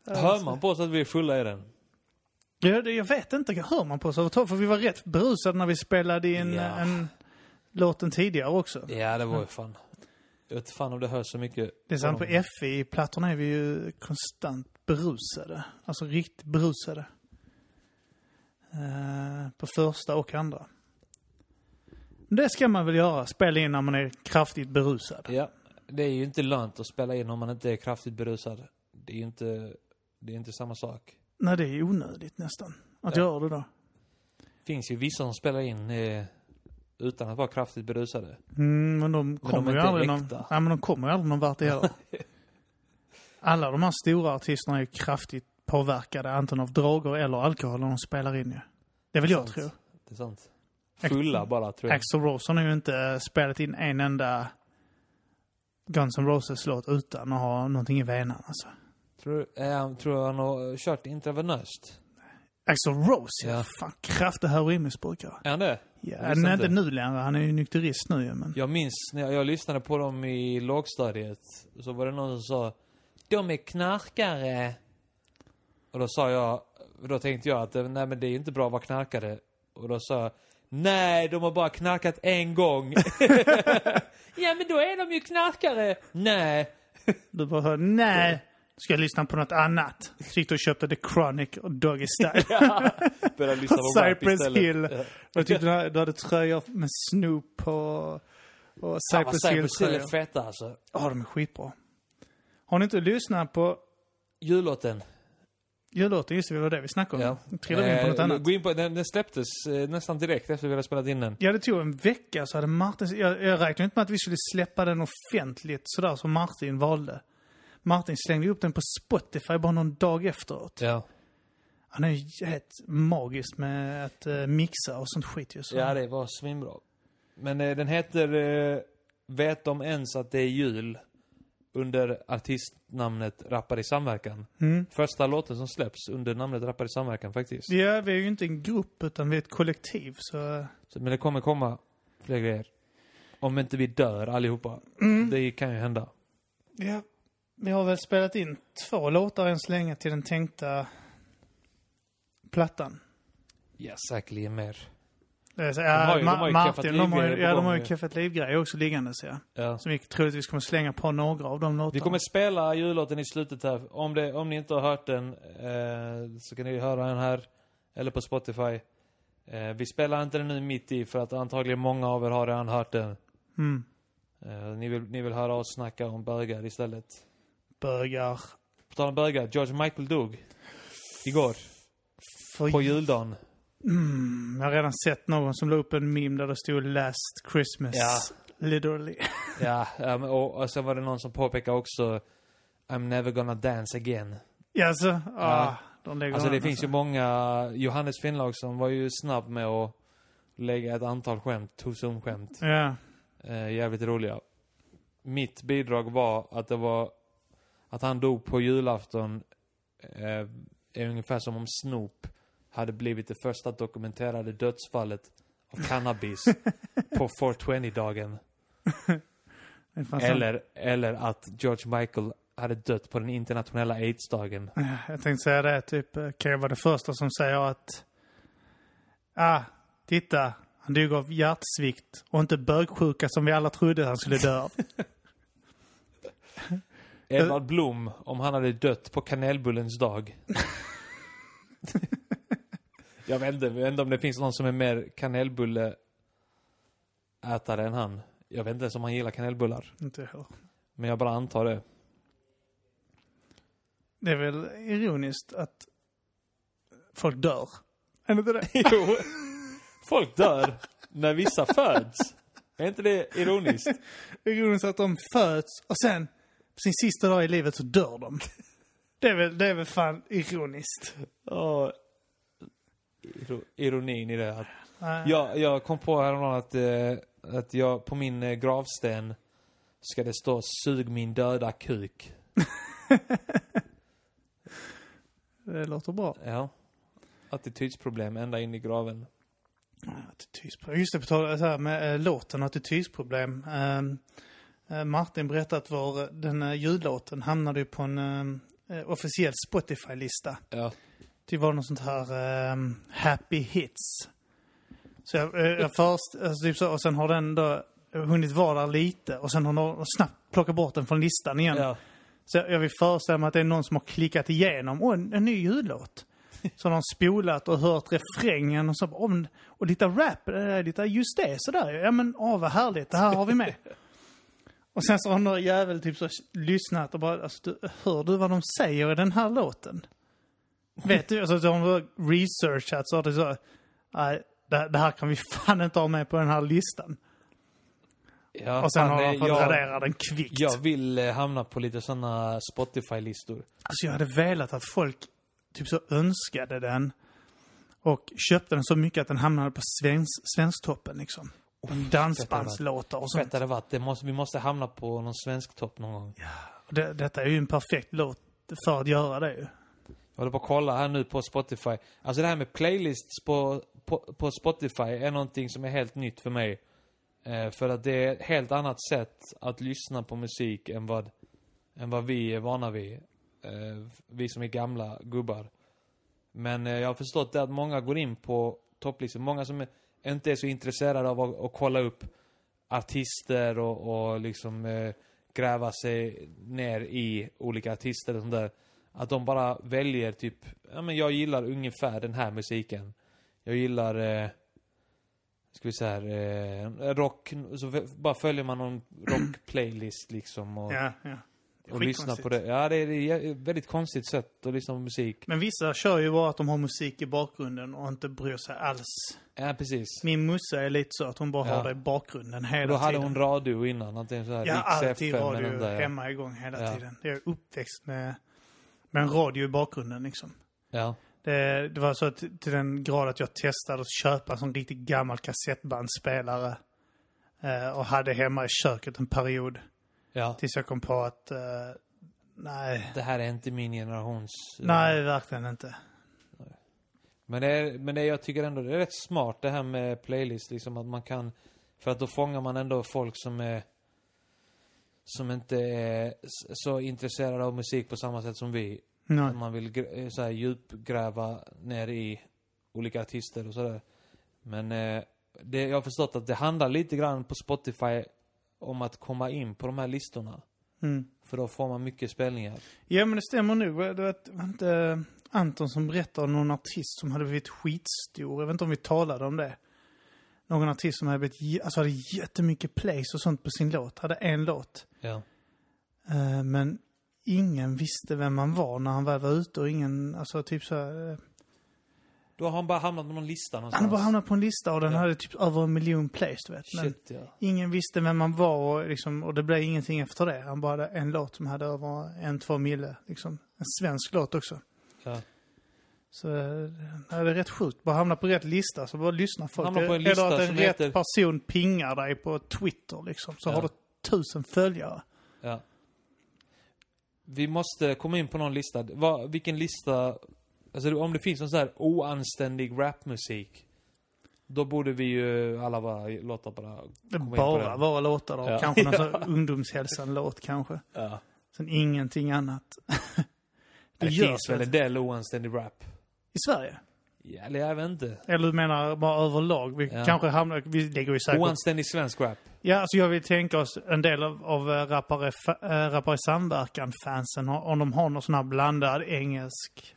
Speaker 2: Hör man på oss att vi är fulla i den?
Speaker 1: Ja, det- jag vet inte, hör man på oss överhuvudtaget? För vi var rätt berusade när vi spelade in
Speaker 2: Ja.
Speaker 1: en låten tidigare också.
Speaker 2: Ja, det var ju fan. Jag vet fan om det hörs så mycket.
Speaker 1: Det är sant, på. FI-plattorna är vi ju konstant berusade. Alltså riktigt berusade. Eh, på första och andra. Det ska man väl göra, spela in när man är kraftigt berusad.
Speaker 2: Ja, det är ju inte lönt att spela in om man inte är kraftigt berusad. Det är ju inte, det är inte samma sak.
Speaker 1: Nej, det är onödigt nästan. Att
Speaker 2: Ja.
Speaker 1: göra det då.
Speaker 2: Det finns ju vissa som spelar in eh, utan att vara kraftigt berusade.
Speaker 1: Mm, men de kommer
Speaker 2: är
Speaker 1: ju
Speaker 2: inte
Speaker 1: aldrig någon, nej, men de kommer ju aldrig någon vart heller. Alla de här stora artisterna är ju kraftigt påverkade, antingen av droger eller alkohol när de spelar in ju. Det vill jag
Speaker 2: Sant.
Speaker 1: tro.
Speaker 2: Det är sant. Fulla bara, tror jag.
Speaker 1: Axl Rose har ju inte spelat in en enda Guns N' Roses-låt utan att ha någonting i venan alltså.
Speaker 2: Tror, eh, tror han har kört intravenöst?
Speaker 1: Axl Rose, ja. Fan, kraftig heroinmissbrukare.
Speaker 2: Är han det?
Speaker 1: Ja,
Speaker 2: visste
Speaker 1: nej,
Speaker 2: inte.
Speaker 1: inte nu längre. Han är ju nykterist nu ju, men...
Speaker 2: Jag minns när jag, jag lyssnade på dem i lågstadiet. Så var det någon som sa De är knarkare. Och då sa jag, då tänkte jag att nej men det är inte bra att vara knarkare. Och då sa jag Nej, de har bara knarkat en gång. ja men då är de ju knarkare. Nej.
Speaker 1: Du bara hör, nej, ska jag lyssna på något annat? Så gick du och köpte The Chronic och Doggy Style.
Speaker 2: Ja. Började lyssna på
Speaker 1: Cypress. Hill. Jag tyckte du hade, du hade tröjor med Snoop på... Och
Speaker 2: Fan, vad
Speaker 1: Cypress
Speaker 2: Cypress Hill är feta alltså.
Speaker 1: Ja, de är skitbra. Har ni inte lyssnat på
Speaker 2: Jullåten.
Speaker 1: jullåten? Just det, det var det vi snackade om.
Speaker 2: Ja.
Speaker 1: Trillade in på något
Speaker 2: Eh,
Speaker 1: annat.
Speaker 2: Gå in på, den, den släpptes eh, nästan direkt efter vi hade spelat in den.
Speaker 1: Ja, det tog en vecka så hade Martin... Jag, jag räknade inte med att vi skulle släppa den offentligt sådär som Martin valde. Martin slängde upp den på Spotify bara någon dag efteråt.
Speaker 2: Ja.
Speaker 1: Han är ju helt magisk med att uh, mixa och sånt skit ju. Så.
Speaker 2: Ja, det var svinbra. Men eh, den heter eh, Vet de ens att det är jul? Under artistnamnet Rappar i samverkan.
Speaker 1: Mm.
Speaker 2: Första låten som släpps under namnet Rappar i samverkan faktiskt.
Speaker 1: Ja, vi är ju inte en grupp utan vi är ett kollektiv så...
Speaker 2: Så, men det kommer komma fler grejer. Om inte vi dör allihopa.
Speaker 1: Mm.
Speaker 2: Det kan ju hända.
Speaker 1: Ja, vi har väl spelat in två låtar än så länge till den tänkta plattan.
Speaker 2: Ja, säkerligen mer.
Speaker 1: Det så,
Speaker 2: har ju- de
Speaker 1: Ma-
Speaker 2: har ju
Speaker 1: Martin, de har, ju- ja, de har ju Liv-grejer också liggandes ja.
Speaker 2: Ja.
Speaker 1: Så vi troligtvis kommer slänga på några av de låtarna.
Speaker 2: Vi kommer spela jullåten i slutet här. Om, det, om ni inte har hört den eh, så kan ni höra den här. Eller på Spotify. Eh, vi spelar inte den nu mitt i för att antagligen många av er har redan hört den.
Speaker 1: Mm.
Speaker 2: Eh, ni, vill, ni vill höra oss snacka om bögar istället.
Speaker 1: Bögar.
Speaker 2: På tal om bögar, George Michael dog. Igår.
Speaker 1: För,
Speaker 2: På juldagen.
Speaker 1: mm, jag har redan sett någon som la upp en meme där det stod Last Christmas.
Speaker 2: Ja.
Speaker 1: Literally.
Speaker 2: Ja, um, och, och sen var det någon som påpekade också I'm never gonna dance again.
Speaker 1: Ja, alltså. Ah, De lägger
Speaker 2: Alltså det finns ju många, Johannes Finnlaugsson var ju snabb med att lägga ett antal skämt, Tosum-skämt.
Speaker 1: Ja.
Speaker 2: Eh, jävligt roliga. Mitt bidrag var att det var, att han dog på julafton, eh, är ungefär som om Snoop hade blivit det första dokumenterade dödsfallet av cannabis på 420-dagen.
Speaker 1: Det fanns
Speaker 2: Eller, eller att George Michael hade dött på den internationella aids-dagen.
Speaker 1: Ja, Jag tänkte säga det, typ, eh, kan jag vara det första som säger att... Ah, titta. Han dog av hjärtsvikt och inte bögsjuka som vi alla trodde han skulle dö av.
Speaker 2: Edvard Blom, om han hade dött på kanelbullens dag. jag, vet inte, jag vet inte om det finns någon som är mer kanelbulleätare än han. Jag vet inte ens om han gillar kanelbullar.
Speaker 1: inte heller.
Speaker 2: Men jag bara antar det.
Speaker 1: Det är väl ironiskt att folk dör. Är det inte det?
Speaker 2: jo, folk dör när vissa föds. Är inte det ironiskt?
Speaker 1: Ironiskt att de föds och sen sin sista dag i livet så dör de. Det är väl, det är väl fan ironiskt.
Speaker 2: Ja, iro- ironin i det. Att jag, jag kom på häromdagen att, eh, att jag på min eh, gravsten ska det stå sug min döda kuk.
Speaker 1: Det låter bra.
Speaker 2: Ja. Attitydsproblem ända in i graven.
Speaker 1: Attitydsproblem. Just det, på tal här med äh, låten Attitydsproblem. Eh, Martin berättade att vår, den uh, ljudlåten hamnade på en eh, officiell Spotify-lista.
Speaker 2: Ja.
Speaker 1: Det var något sånt här ehm, happy hits. Så jag, eh, jag först, alltså typ så, och sen har den då hunnit vara där lite och sen har någon snabbt plockat bort den från listan igen.
Speaker 2: ja.
Speaker 1: Så jag vill föreställa mig att det är någon som har klickat igenom, åh, en, en ny ljudlåt. Så de har spolat och hört refrängen och så, om, och lite rap, eh, lite just det, sådär. Ja men, åh vad härligt, det här har vi med. Och sen så har någon jävel typ så lyssnat och bara, alltså, du, hör du vad de säger i den här låten? Vet du, alltså de har researchat så har det så, nej, det, det här kan vi fan inte ha med på den här listan.
Speaker 2: ja
Speaker 1: och sen
Speaker 2: fan,
Speaker 1: har
Speaker 2: eh,
Speaker 1: de fått
Speaker 2: jag,
Speaker 1: radera den kvickt.
Speaker 2: jag vill eh, hamna på lite sådana Spotify-listor.
Speaker 1: Alltså jag hade velat att folk typ så önskade den och köpte den så mycket att den hamnade på svensk, Svensktoppen liksom. Dansbandslåtar och
Speaker 2: Fett
Speaker 1: sånt.
Speaker 2: hade det varit. Det måste, vi måste hamna på någon svensk topp någon gång.
Speaker 1: Och det, detta är ju en perfekt låt för att göra det ju.
Speaker 2: Jag håller på att kolla här nu på Spotify. Alltså det här med playlists på, på, på Spotify är någonting som är helt nytt för mig. Eh, för att det är ett helt annat sätt att lyssna på musik än vad, än vad vi är vana vid. Eh, vi som är gamla gubbar. Men eh, jag har förstått det att många går in på topplistor. Många som är, inte är så intresserade av att, att kolla upp artister och, och liksom eh, gräva sig ner i olika artister och sånt där. Att de bara väljer typ, ja men jag gillar ungefär den här musiken. Jag gillar, eh, ska vi säga eh, rock, så bara följer man någon rock-playlist liksom och,
Speaker 1: Ja, ja
Speaker 2: och lyssnar på det. Ja, det är, ett väldigt konstigt sätt att lyssna på musik.
Speaker 1: Men vissa kör ju bara att de har musik i bakgrunden och inte bryr sig alls.
Speaker 2: Ja, precis.
Speaker 1: Min mussa är lite så att hon bara
Speaker 2: Ja.
Speaker 1: har det i bakgrunden hela
Speaker 2: Och då hade
Speaker 1: tiden.
Speaker 2: hon radio innan, antingen så här
Speaker 1: Ja, alltid radio
Speaker 2: där, ja.
Speaker 1: hemma igång hela
Speaker 2: Ja.
Speaker 1: tiden. Jag är uppväxt med, med en radio i bakgrunden liksom.
Speaker 2: Ja.
Speaker 1: Det, det var så att, till den grad att jag testade att köpa en sån riktigt gammal kassettbandspelare. Eh, och hade hemma i köket en period.
Speaker 2: Ja.
Speaker 1: Tills jag kom på att, eh, nej,
Speaker 2: Det här är inte min generations... eh,
Speaker 1: nej verkligen inte.
Speaker 2: Men, det är, men det, jag tycker ändå det är rätt smart det här med playlist, liksom att man kan... För att då fångar man ändå folk som är... Som inte är så intresserade av musik på samma sätt som vi.
Speaker 1: Nej.
Speaker 2: Man vill eh, så här, djupgräva ner i olika artister och sådär. Men eh, det, jag har förstått att det handlar lite grann på Spotify om att komma in på de här listorna.
Speaker 1: Mm.
Speaker 2: För då får man mycket spelningar.
Speaker 1: Ja men det stämmer nog. Det var, inte Anton som berättade om någon artist som hade blivit skitstor. Jag vet inte om vi talade om det. Någon artist som hade blivit, alltså hade jättemycket plays och sånt på sin låt. Hade en låt.
Speaker 2: Ja.
Speaker 1: Eh, men ingen visste vem man var när han väl var ute och ingen, alltså typ så här, eh,
Speaker 2: Då har han bara hamnat på någon lista någonstans.
Speaker 1: Han hade bara hamnat på en lista och den
Speaker 2: Ja.
Speaker 1: hade typ över en miljon plays, du vet.
Speaker 2: Shit, ja.
Speaker 1: ingen visste vem man var och, liksom, och det blev ingenting efter det. Han bara hade en låt som hade över en, två mille. Liksom. En svensk låt också.
Speaker 2: ja.
Speaker 1: Så eh, nej, det är rätt sjukt. Bara hamna på rätt lista så bara lyssna folk.
Speaker 2: Hamna på en
Speaker 1: Eller
Speaker 2: lista
Speaker 1: att en rätt
Speaker 2: heter-
Speaker 1: person pingar dig på Twitter liksom. Så
Speaker 2: Ja.
Speaker 1: har du tusen följare.
Speaker 2: Ja. Vi måste komma in på någon lista. Vad, vilken lista... Alltså om det finns någon sån här oanständig rapmusik. Då borde vi ju alla bara låta bara
Speaker 1: Det bara vara låtar då.
Speaker 2: Ja.
Speaker 1: Kanske någon här ungdomshälsan-låt kanske.
Speaker 2: Ja.
Speaker 1: Sen ingenting annat.
Speaker 2: Det,
Speaker 1: görs
Speaker 2: finns väl en del oanständig rap.
Speaker 1: I Sverige?
Speaker 2: Ja, eller jag vet inte.
Speaker 1: Eller du menar bara överlag? Vi
Speaker 2: Ja.
Speaker 1: kanske hamnar... Vi lägger ju säkert...
Speaker 2: Oanständig svensk rap.
Speaker 1: Ja, alltså jag vill tänka oss en del av, av eh, rappare, äh, rappare i samverkan-fansen, om de har någon sån här blandad engelsk,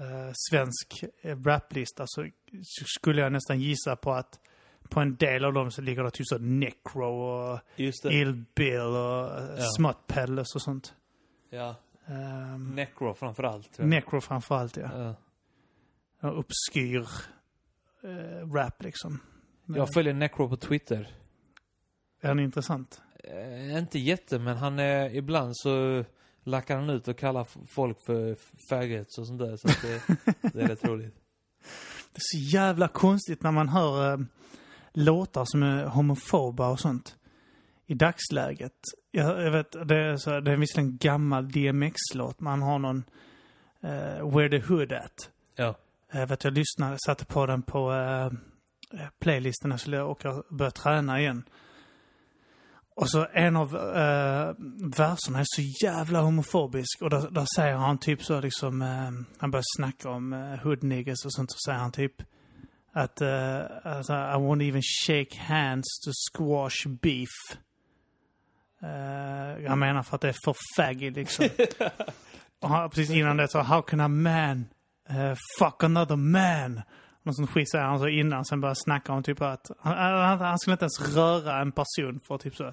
Speaker 1: eh, svensk eh, raplista så så skulle jag nästan gissa på att på en del av dem så ligger det typ så Necro och. Ill Bill och uh,
Speaker 2: Ja.
Speaker 1: Smut Peddlers och sånt.
Speaker 2: Ja.
Speaker 1: Um,
Speaker 2: Necro framförallt.
Speaker 1: Necro framförallt ja.
Speaker 2: Ja.
Speaker 1: Och obskyr eh, rap liksom. Men,
Speaker 2: Jag följer Necro på Twitter.
Speaker 1: Är han intressant?
Speaker 2: Eh, inte jätte, men han är ibland så lackar han ut och kallar folk för faggots och sånt där. Så det, det är rätt roligt.
Speaker 1: Det är så jävla konstigt när man hör eh, låtar som är homofoba och sånt. I dagsläget. Jag, jag vet, det är, så, det är visserligen en gammal DMX-låt. Man har någon eh, Where the Hood At.
Speaker 2: Ja.
Speaker 1: Jag vet, jag lyssnade, satte på den på eh, playlisten när jag skulle åka och börja träna igen. Och så en av eh, verserna är så jävla homofobisk och där, där säger han typ så liksom, eh, han börjar snacka om eh, hood niggas och sånt, så säger han typ att eh, alltså, I won't even shake hands to squash beef. Eh, jag menar för att det är för faggy liksom. och han, precis innan det så, how can a man eh, fuck another man? Någon sån skit säger han så innan, sen börjar snacka om typ att han, han, han skulle inte ens röra en person för att typ så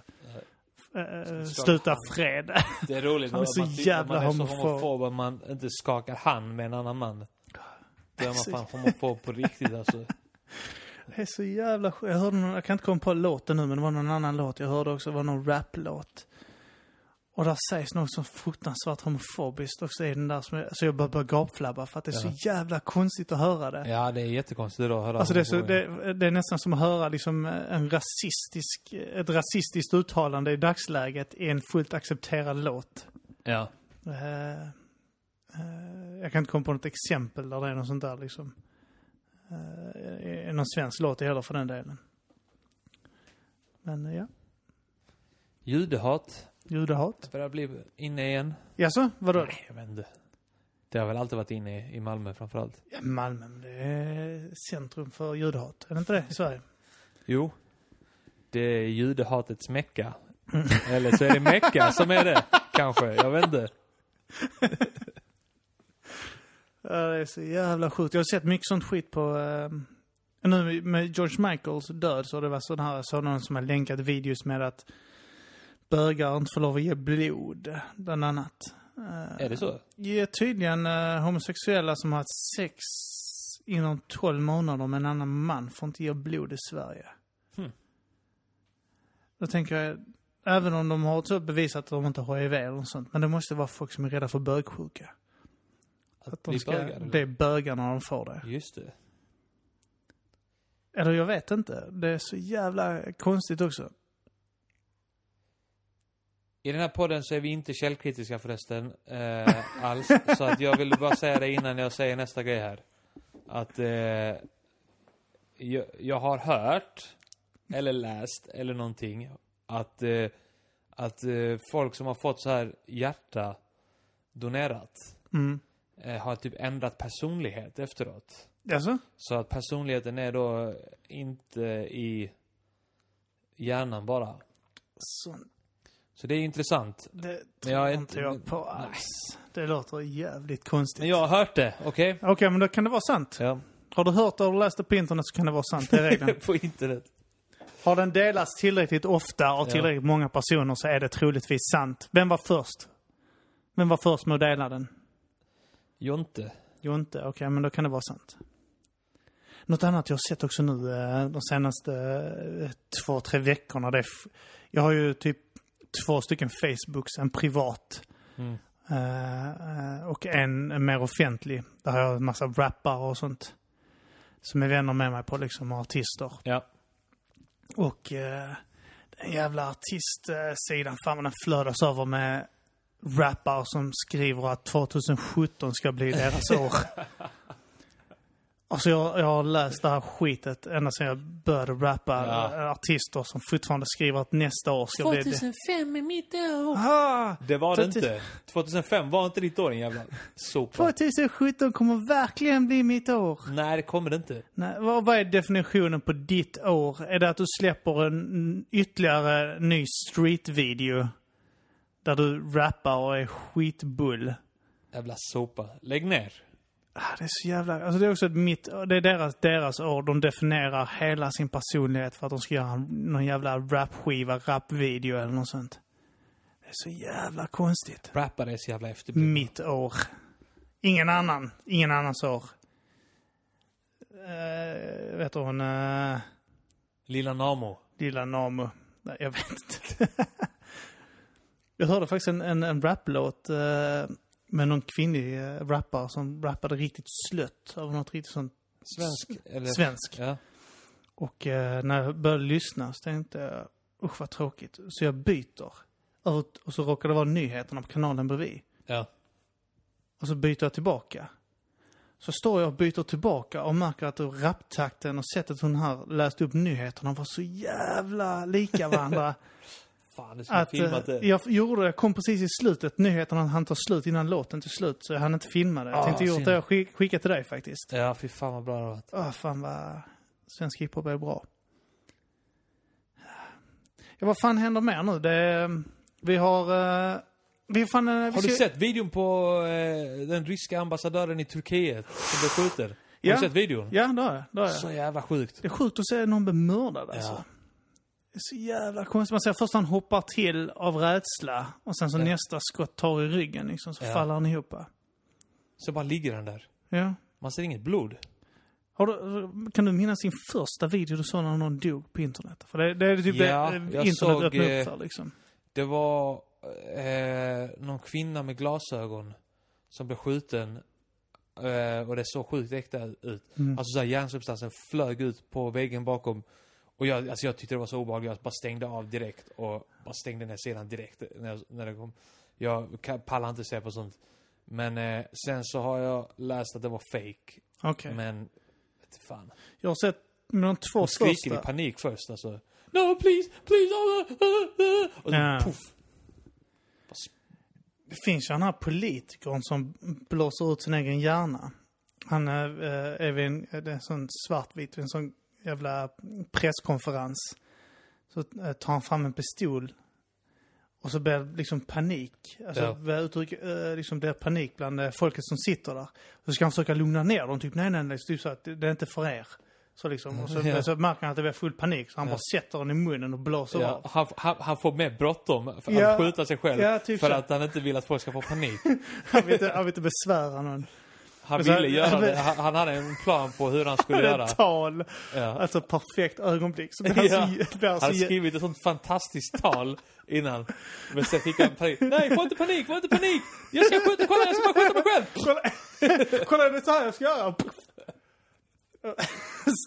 Speaker 1: eh, sluta fred.
Speaker 2: Det är roligt
Speaker 1: Han är
Speaker 2: att
Speaker 1: så
Speaker 2: man,
Speaker 1: jävla
Speaker 2: man är så
Speaker 1: homofob.
Speaker 2: att man inte skakar hand med en annan man. Då är man fan homofob på riktigt alltså.
Speaker 1: Det är så jävla sjukt. Jag hörde någon, jag kan inte komma på låten nu, men det var någon annan låt jag hörde också. Det var någon raplåt. Och där sägs något så fruktansvärt homofobiskt också i den där som jag, så jag bara börjar gapflabba för att det är
Speaker 2: Ja.
Speaker 1: så jävla konstigt att höra det.
Speaker 2: Ja, det är jättekonstigt att höra
Speaker 1: Alltså det är, så, det, det är nästan som att höra liksom en rasistisk, ett rasistiskt uttalande i dagsläget i en fullt accepterad låt.
Speaker 2: Ja.
Speaker 1: Eh, eh, jag kan inte komma på något exempel där det är något sånt där liksom. Uh, någon svensk låt heller för den delen. Men eh, ja,
Speaker 2: Judehat.
Speaker 1: Judehat.
Speaker 2: Börjar bli inne igen.
Speaker 1: Jaså, vadå?
Speaker 2: Nej, jag vet inte. Det har väl alltid varit inne i Malmö framförallt.
Speaker 1: Ja, Malmö, det är centrum för judehat. Är det inte det i Sverige?
Speaker 2: Jo. Det är judehatets mecka. Eller så är det Mecka som är det. Kanske. Jag vet inte.
Speaker 1: Ja, det är så jävla sjukt. Jag har sett mycket sånt skit på... Eh, nu med George Michaels död så har det varit sån här, så någon som har länkat videos med att bögar inte får lov att ge blod, bland annat. Eh,
Speaker 2: Är det så?
Speaker 1: Ja, tydligen eh, homosexuella som har haft sex inom 12 månader med en annan man får inte ge blod i Sverige.
Speaker 2: Hmm.
Speaker 1: Då tänker jag, även om de har så bevisat att de inte har HIV eller något sånt, men det måste vara folk som är rädda för bögsjuka.
Speaker 2: Att,
Speaker 1: Att de ska
Speaker 2: bögar? eller?
Speaker 1: bli bögar när de får det.
Speaker 2: Just det.
Speaker 1: Eller jag vet inte. Det är så jävla konstigt också.
Speaker 2: I den här podden så är vi inte källkritiska förresten. Eh, alls. Så att jag vill bara säga det innan jag säger nästa grej här. Att eh, jag, jag har hört, eller läst, eller någonting. Att, eh, att eh, folk som har fått så här hjärta donerat
Speaker 1: Mm.
Speaker 2: eh, har typ ändrat personlighet efteråt.
Speaker 1: Alltså?
Speaker 2: Så att personligheten är då inte i hjärnan bara.
Speaker 1: Så,
Speaker 2: Så det är intressant.
Speaker 1: det tror
Speaker 2: jag
Speaker 1: inte jag på alls. Det låter jävligt konstigt.
Speaker 2: Men jag har hört det, okej?
Speaker 1: Okej, men då kan det vara sant.
Speaker 2: Ja.
Speaker 1: Har du hört det och läst det på internet så kan det vara sant. Det är regeln.
Speaker 2: på internet.
Speaker 1: Har den delats tillräckligt ofta av
Speaker 2: Ja.
Speaker 1: tillräckligt många personer så är det troligtvis sant. Vem var först? Vem var först med att dela den?
Speaker 2: Jonte.
Speaker 1: Jonte, okej, men då kan det vara sant. Något annat jag har sett också nu eh, de senaste eh, två, tre veckorna. Det är jag har ju typ två stycken Facebooks, en privat
Speaker 2: Mm.
Speaker 1: Eh, eh, och en är mer offentlig. Där har jag en massa rappare och sånt. Som är vänner med mig på liksom, artister.
Speaker 2: Ja.
Speaker 1: Och eh, den jävla artistsidan, fan vad den flödas över med rappare som skriver att 2017 ska bli deras år. Alltså jag, jag har läst det här skitet ända sedan jag började rappa.
Speaker 2: Ja.
Speaker 1: Artister som fortfarande skriver att nästa år ska bli det.
Speaker 2: 2005 är mitt år.
Speaker 1: Ah,
Speaker 2: Det var det
Speaker 1: 2000
Speaker 2: inte. 2005 var inte ditt år, din jävla sopa.
Speaker 1: 2017 kommer verkligen bli mitt år.
Speaker 2: Nej, det kommer det inte.
Speaker 1: Nej, vad, vad är definitionen på ditt år? Är det att du släpper en ytterligare ny street-video? Där du rappar och är skitbull?
Speaker 2: Jävla sopa. Lägg ner.
Speaker 1: Ah, det är så jävla... Alltså det är också mitt... Det är deras, deras år. De definierar hela sin personlighet för att de ska göra någon jävla rapskiva, rapvideo eller något sånt. Det är så jävla konstigt.
Speaker 2: Rappare är så jävla efterblivna.
Speaker 1: Mitt år. Ingen annan. Ingen annans år. Uh, vet du hon... Uh,
Speaker 2: Lilla Namo.
Speaker 1: Lilla Namo. Nej, jag vet inte. jag hörde faktiskt en, en, en raplåt eh, med någon kvinnlig uh, rappare som rappade riktigt slött över något riktigt sånt
Speaker 2: Svensk. Eller?
Speaker 1: svensk.
Speaker 2: Ja.
Speaker 1: Och eh, när jag började lyssna så tänkte jag, usch vad tråkigt. Så jag byter. Och så råkade det vara nyheterna på kanalen bredvid.
Speaker 2: Ja.
Speaker 1: Och så byter jag tillbaka. Så står jag och byter tillbaka och märker att raptakten och sättet hon här läste upp nyheterna var så jävla lika varandra.
Speaker 2: Fan, ha
Speaker 1: att
Speaker 2: filmat
Speaker 1: eh,
Speaker 2: det.
Speaker 1: jag gjorde, jag kom precis i slutet, nyheterna hann ta slut innan låten till slut. Så jag hann inte filma det. Jag
Speaker 2: Ah,
Speaker 1: tänkte gjort det och skick, skicka till dig faktiskt.
Speaker 2: Ja, fy fan vad bra det har varit.
Speaker 1: Åh, fan vad svensk hiphop är bra. Ja, vad fan händer mer nu? Det, vi har... eh, vi har fan... eh, vi
Speaker 2: Har du sett videon på eh, den ryska ambassadören i Turkiet som blev skjuten? Har
Speaker 1: Ja.
Speaker 2: du sett videon?
Speaker 1: Ja, det har jag. Det har jag.
Speaker 2: Så jävla sjukt.
Speaker 1: Det är sjukt att se någon bli mördad alltså.
Speaker 2: Ja.
Speaker 1: Det är så jävla konstigt. Man ser först han hoppar till av rädsla och sen så
Speaker 2: Ja.
Speaker 1: nästa skott tar i ryggen liksom, så
Speaker 2: Ja.
Speaker 1: faller han ihop.
Speaker 2: Så bara ligger han där.
Speaker 1: Ja.
Speaker 2: Man ser inget blod.
Speaker 1: Du, kan du minnas din första video du såg när någon dog på internet? För det, det är typ
Speaker 2: Ja,
Speaker 1: det
Speaker 2: jag
Speaker 1: internet
Speaker 2: såg,
Speaker 1: öppnar
Speaker 2: eh,
Speaker 1: upp för liksom.
Speaker 2: Det var eh, någon kvinna med glasögon som blev skjuten. Eh, och det såg sjukt äkta ut.
Speaker 1: Mm.
Speaker 2: Alltså såhär hjärnsubstansen flög ut på väggen bakom. Och jag, alltså jag tyckte det var så obehagligt. Jag bara stängde av direkt och bara stängde ner sidan direkt när, jag, när det kom. Jag pallar inte se på sånt. Men eh, sen så har jag läst att det var fake.
Speaker 1: Okej.
Speaker 2: Men, vet fan.
Speaker 1: Jag har sett de två
Speaker 2: Hon skriker i
Speaker 1: första.
Speaker 2: panik först alltså. No please, please, uh, uh, uh. Och så
Speaker 1: Ja.
Speaker 2: poff.
Speaker 1: Det finns ju den här politikern som blåser ut sin egen hjärna. Han är, eh, är vid en, det är en sån svartvit, en sån jävla presskonferens. Så eh, tar han fram en pistol. Och så blir det liksom panik. Alltså
Speaker 2: Ja.
Speaker 1: uttryck, eh, liksom blir panik bland eh, folket som sitter där. Så ska han försöka lugna ner dem. Typ nej, nej, nej, typ så att det det är inte för er. Så liksom. Och så,
Speaker 2: Ja.
Speaker 1: så märker han att det blir full panik. Så han
Speaker 2: Ja.
Speaker 1: bara sätter den i munnen och blåser
Speaker 2: Ja,
Speaker 1: av.
Speaker 2: han, han, han får mer bråttom för
Speaker 1: Ja.
Speaker 2: att skjuta sig själv.
Speaker 1: Typ
Speaker 2: för
Speaker 1: så.
Speaker 2: att han inte vill att folk ska få panik.
Speaker 1: Han vill inte, han vill inte besvära någon.
Speaker 2: Han
Speaker 1: Men så-
Speaker 2: ville göra det. Han, han hade en plan på hur han skulle
Speaker 1: Det
Speaker 2: göra.
Speaker 1: tal.
Speaker 2: Ja.
Speaker 1: Alltså perfekt ögonblick. Så
Speaker 2: Ja.
Speaker 1: så, blir han
Speaker 2: hade skrivit ett sånt fantastiskt tal innan. Men sen fick han panik. Nej, få inte panik, få inte panik! Jag ska skjuta, kolla jag ska bara skjuta mig själv!
Speaker 1: Kolla, kolla det är så här jag ska göra.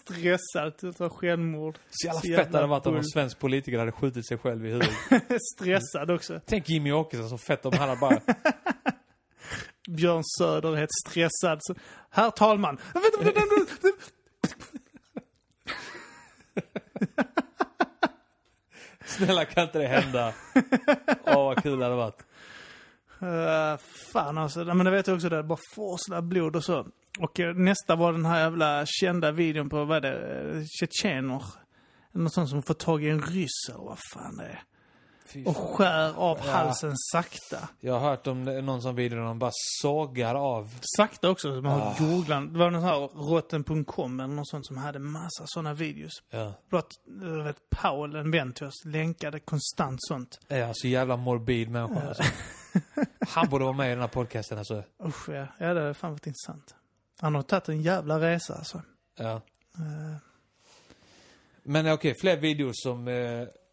Speaker 1: Stressad, det var självmord.
Speaker 2: Så jävla
Speaker 1: Så
Speaker 2: fett
Speaker 1: jävla
Speaker 2: hade det varit om en svensk politiker hade skjutit sig själv i huvudet.
Speaker 1: Stressad också.
Speaker 2: Tänk Jimmy Åkesson så fett om han hade bara...
Speaker 1: Björn Söder helt stressad. Så, Herr talman.
Speaker 2: Snälla kan inte det hända? Åh vad kul det hade varit.
Speaker 1: Uh, fan alltså, men det vet jag också, det bara forslar blod och så. Och eh, nästa var den här jävla kända videon på, vad är det, eh, tjetjener. Något sånt som får tag i en ryss eller vad fan det är. Och skär av
Speaker 2: Ja.
Speaker 1: halsen sakta.
Speaker 2: Jag har hört om någon sån video där de bara sågar av.
Speaker 1: Sakta också, så man har
Speaker 2: Ah.
Speaker 1: googlat. Det var någon här rotten.com eller något sånt som hade massa sådana videos.
Speaker 2: Ja.
Speaker 1: Blott, jag vet, Paul, en vän till oss, länkade konstant sånt.
Speaker 2: Ja, så jävla morbid människa alltså. Han borde vara med i den här podcasten alltså.
Speaker 1: Usch ja, ja det har fan varit intressant. Han har tagit en jävla resa alltså.
Speaker 2: Ja.
Speaker 1: Eh,
Speaker 2: Men okej, fler videos som... Eh,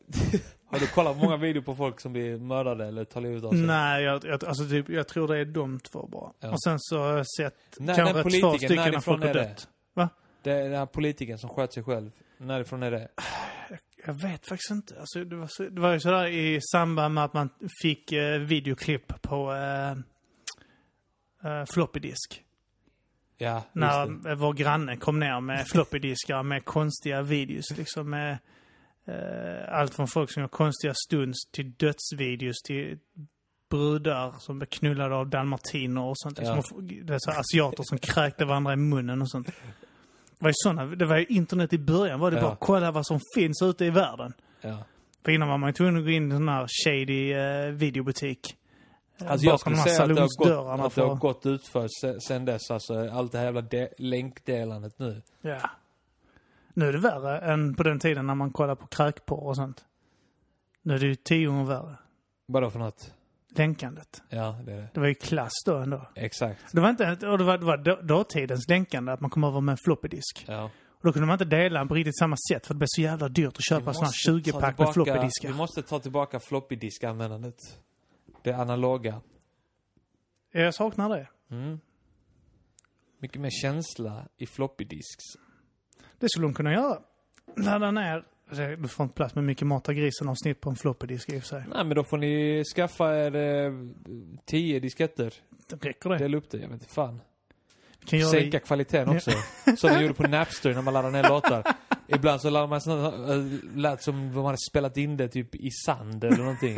Speaker 2: Har du kollat många videor på folk som blir mördade eller tar livet av sig?
Speaker 1: Nej, jag, jag, alltså typ, jag tror det är de två bara.
Speaker 2: Ja.
Speaker 1: Och sen så har jag sett
Speaker 2: När
Speaker 1: kanske två stycken när folk har
Speaker 2: det?
Speaker 1: dött. Va?
Speaker 2: Det är den här politikern som sköt sig själv. Närifrån är det?
Speaker 1: Jag vet faktiskt inte. Alltså, det, var så, det var ju sådär i samband med att man fick eh, videoklipp på eh, eh, floppy disk.
Speaker 2: Ja.
Speaker 1: När vår granne kom ner med floppy diskar med konstiga videos. Liksom med allt från folk som gör konstiga stunts till dödsvideos till brudar som blev knullade av dalmatiner och sånt.
Speaker 2: Ja.
Speaker 1: det är så asiater som kräkte varandra i munnen och sånt. Det var ju såna, det var ju internet i början var det
Speaker 2: Ja.
Speaker 1: bara kolla vad som finns ute i världen.
Speaker 2: Ja.
Speaker 1: För innan var man ju tvungen att gå in i en sån här shady eh, videobutik. Eh,
Speaker 2: Alltså jag skulle säga att det har gått, att det har gått utför se- sen dess. Alltså allt det här jävla de- länkdelandet nu.
Speaker 1: Ja. Nu är det värre än på den tiden när man kollade på kräkporr och sånt. Nu är det ju tio gånger värre.
Speaker 2: Vadå för något?
Speaker 1: Länkandet.
Speaker 2: Ja, det är det.
Speaker 1: Det var ju klass då ändå.
Speaker 2: Exakt.
Speaker 1: Det var inte, och det var, det var då- dåtidens länkande, att man kom över med en floppy disk.
Speaker 2: Ja.
Speaker 1: Och då kunde man inte dela på riktigt samma sätt för det blev så jävla dyrt att köpa
Speaker 2: ta
Speaker 1: 20-pack med
Speaker 2: tillbaka-
Speaker 1: floppy
Speaker 2: Vi måste ta tillbaka floppy disk-användandet. Det analoga.
Speaker 1: Jag saknar det.
Speaker 2: Mm. Mycket mer känsla i floppy disks.
Speaker 1: Det skulle de kunna göra. Ladda ner. det- Du får inte plats med mycket Mata grisen-avsnitt på en floppy disk i och för sig.
Speaker 2: Nej men då får ni skaffa er eh, tio disketter.
Speaker 1: Räcker det?
Speaker 2: Dela upp det, jag vet inte fan.
Speaker 1: Vi kan göra det
Speaker 2: Sänka
Speaker 1: i-
Speaker 2: kvaliteten också. Som vi gjorde på Napster när man laddade ner låtar. Ibland så laddade man såna, äh, lät som om man hade spelat in det typ i sand eller någonting.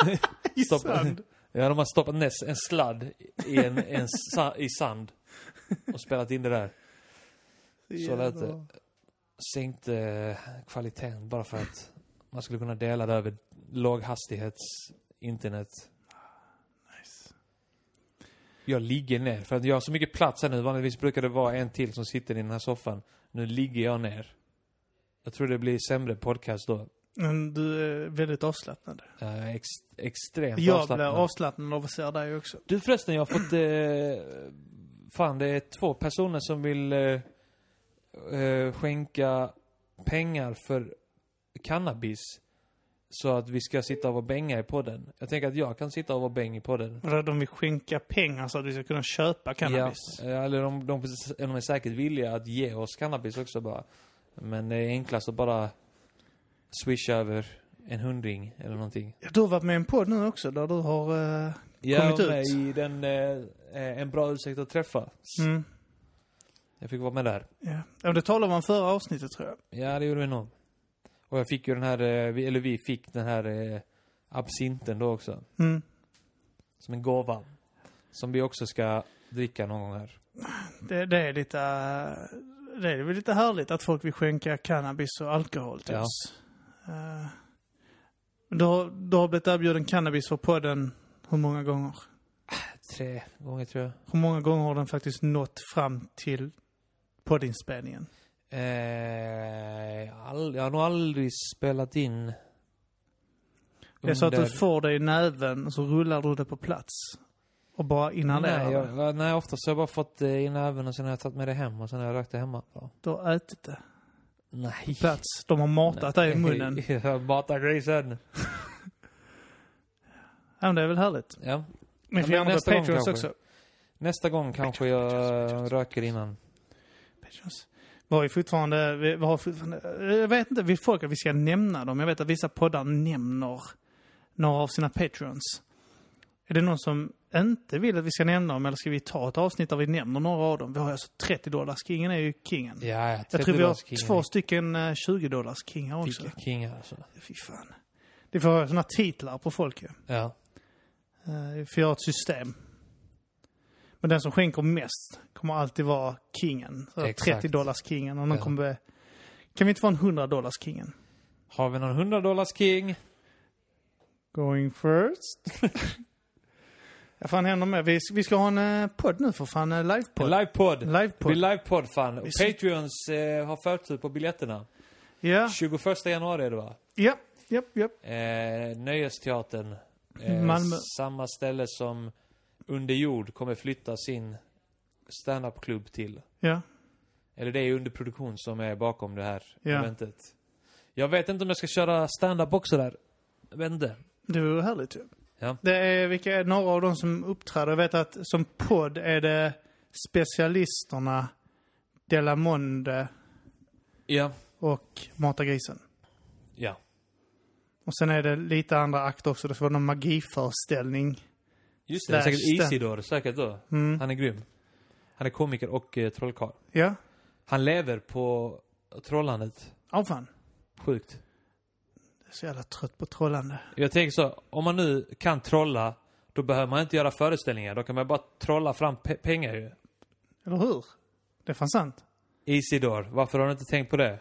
Speaker 1: i sand.
Speaker 2: Ja, de har stoppat en sladd i, en, en sa, i sand. Och spelat in det där. Så lät det. Sänkte eh, kvaliteten bara för att man skulle kunna dela det över låghastighets internet.
Speaker 1: Nice.
Speaker 2: Jag ligger ner, för att jag har så mycket plats här nu. Vanligtvis brukar det vara en till som sitter i den här soffan. Nu ligger jag ner. Jag tror det blir sämre podcast då.
Speaker 1: Men du är väldigt avslappnad.
Speaker 2: Jag är ex, extremt
Speaker 1: Jag blir
Speaker 2: avslappnad.
Speaker 1: avslappnad av att se dig också.
Speaker 2: Du förresten, jag har fått... Eh, fan, det är två personer som vill eh, eh, skänka pengar för cannabis. Så att vi ska sitta och vara bänga i podden. Jag tänker att jag kan sitta och vara bäng i podden.
Speaker 1: Och De vill skänka pengar så att vi ska kunna köpa cannabis.
Speaker 2: Ja, eh, eller de, de, de är säkert villiga att ge oss cannabis också bara. Men det är enklast att bara swisha över en hundring eller någonting.
Speaker 1: Ja, du har varit med i en podd nu också där du har... eh,
Speaker 2: Jag
Speaker 1: Kommit
Speaker 2: var med
Speaker 1: ut.
Speaker 2: i den, eh, eh, En bra ursäkt att träffas.
Speaker 1: mm,
Speaker 2: Jag fick vara med där.
Speaker 1: ja. ja, det talade om förra avsnittet tror jag.
Speaker 2: Ja, det gjorde vi nog. Och jag fick ju den här, eh, eller vi fick den här eh, absinten då också.
Speaker 1: Mm.
Speaker 2: Som en gåva. Som vi också ska dricka någon gång här.
Speaker 1: Det, det är lite... eh, det är väl lite härligt att folk vill skänka cannabis och alkohol till
Speaker 2: Ja.
Speaker 1: oss. Uh, du, har, du har blivit erbjuden cannabis för podden hur många gånger?
Speaker 2: Tre gånger tror jag.
Speaker 1: Hur många gånger har den faktiskt nått fram till poddinspelningen?
Speaker 2: Eh, jag har nog aldrig spelat in
Speaker 1: Det är så att du får det i näven och så rullar du det på plats. Och bara inhalerar
Speaker 2: Nej,
Speaker 1: det.
Speaker 2: nej, oftast har jag bara fått det i näven och sen har jag tagit med det hem och sen har jag rökt det hemma. Ja.
Speaker 1: Du har ätit det
Speaker 2: Nej.
Speaker 1: på plats. De har matat dig i munnen.
Speaker 2: Jag matar grisen.
Speaker 1: Ja, men det är väl härligt.
Speaker 2: Ja.
Speaker 1: Men
Speaker 2: men nästa gång kanske.
Speaker 1: också.
Speaker 2: Nästa gång kanske jag röker innan.
Speaker 1: Patreons. Vi har ju fortfarande, vi, vi har fortfarande, jag vet inte, vi folk att vi ska nämna dem. Jag vet att vissa poddar nämner några av sina Patreons. Är det någon som inte vill att vi ska nämna dem eller ska vi ta ett avsnitt där vi nämner några av dem? Vi har alltså 30 dollars kingen är ju kingen.
Speaker 2: Ja, ja.
Speaker 1: jag tror vi har
Speaker 2: 30
Speaker 1: två stycken eh, 20 dollars kingar också.
Speaker 2: Vilka kingar alltså.
Speaker 1: Fy fan. Det får såna titlar på folk ju.
Speaker 2: Ja.
Speaker 1: Eh, Vi får göra ett system. Men den som skänker mest kommer alltid vara kingen. Så
Speaker 2: Exakt.
Speaker 1: 30 dollars kingen. Och någon
Speaker 2: Ja.
Speaker 1: kommer... be- Kan vi inte få en 100 dollars kingen?
Speaker 2: Har vi någon 100 dollars king?
Speaker 1: Going first. ja, fan händer med. Vi, vi ska ha en eh, podd nu för fan. En
Speaker 2: En
Speaker 1: livepodd.
Speaker 2: livepodd.
Speaker 1: Livepodd.
Speaker 2: blir livepodd fan. Och
Speaker 1: Vi
Speaker 2: Patreons eh, har förtur på biljetterna.
Speaker 1: Ja,
Speaker 2: 21 januari är det va?
Speaker 1: ja, ja, ja.
Speaker 2: Eh, Nöjesteatern. Eh,
Speaker 1: Malmö.
Speaker 2: Samma ställe som Under jord kommer flytta sin standup-klubb till.
Speaker 1: Ja,
Speaker 2: Eller det är under produktion som är bakom det här
Speaker 1: Ja.
Speaker 2: eventet. Jag vet inte om jag ska köra stand-up också där. jag vet inte.
Speaker 1: Det vore härligt ju.
Speaker 2: Ja.
Speaker 1: Det är, vilka är några av de som uppträder? Jag vet att som podd är det specialisterna, Delamonde
Speaker 2: Ja.
Speaker 1: och Mata grisen.
Speaker 2: Ja.
Speaker 1: Och sen är det lite andra akter också. Det vara någon magiföreställning.
Speaker 2: Just det, det är säkert Isidor, säkert då.
Speaker 1: Mm.
Speaker 2: Han är grym. Han är komiker och eh, trollkarl.
Speaker 1: Ja.
Speaker 2: Han lever på trollandet.
Speaker 1: Åh fan.
Speaker 2: Sjukt.
Speaker 1: Jag är så jävla trött på trollande.
Speaker 2: Jag tänker så, om man nu kan trolla, då behöver man inte göra föreställningar. Då kan man bara trolla fram pe- pengar ju.
Speaker 1: Eller hur? Det är fan sant.
Speaker 2: Isidor, varför har du inte tänkt på det?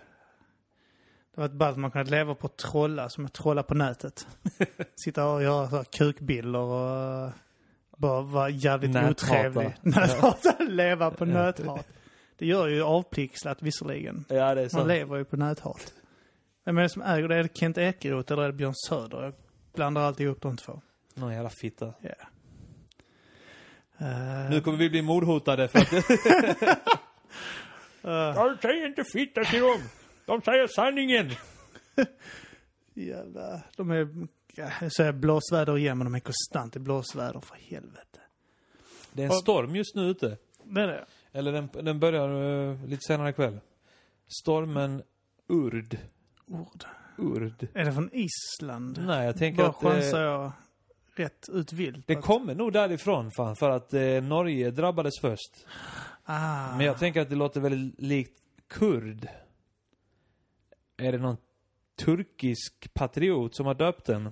Speaker 1: Det var ett ballt man kunde leva på att trolla, som att trolla på nätet. Sitta och göra så här kukbilder och bara vara jävligt
Speaker 2: Näthata.
Speaker 1: otrevlig. Näthata. leva på nöthat. Det gör ju avpixlat visserligen.
Speaker 2: Ja, det är
Speaker 1: Man
Speaker 2: sant.
Speaker 1: lever ju på näthat. Vem är det som äger det? Är det Kent Ekeroth eller är det Björn Söder? Jag blandar alltid ihop de två.
Speaker 2: Någon jävla fitta.
Speaker 1: Ja. Eh,
Speaker 2: Nu kommer vi bli mordhotade för att...
Speaker 1: eh,
Speaker 2: De säger inte fitta till dem! De säger sanningen!
Speaker 1: jävla... De är... Jag säger blåsväder igen, men de är konstant i blåsväder, för helvete.
Speaker 2: Det är en storm just nu ute.
Speaker 1: Det är det.
Speaker 2: Eller den, den börjar uh, lite senare ikväll. Stormen Urd.
Speaker 1: Ord.
Speaker 2: Urd.
Speaker 1: Är det från Island?
Speaker 2: Nej, jag tänker
Speaker 1: Bara
Speaker 2: att
Speaker 1: chansar
Speaker 2: det,
Speaker 1: jag rätt ut vilt.
Speaker 2: det kommer nog därifrån fan, för att eh, Norge drabbades först.
Speaker 1: Ah.
Speaker 2: Men jag tänker att det låter väldigt likt kurd. Är det någon turkisk patriot som har döpt den?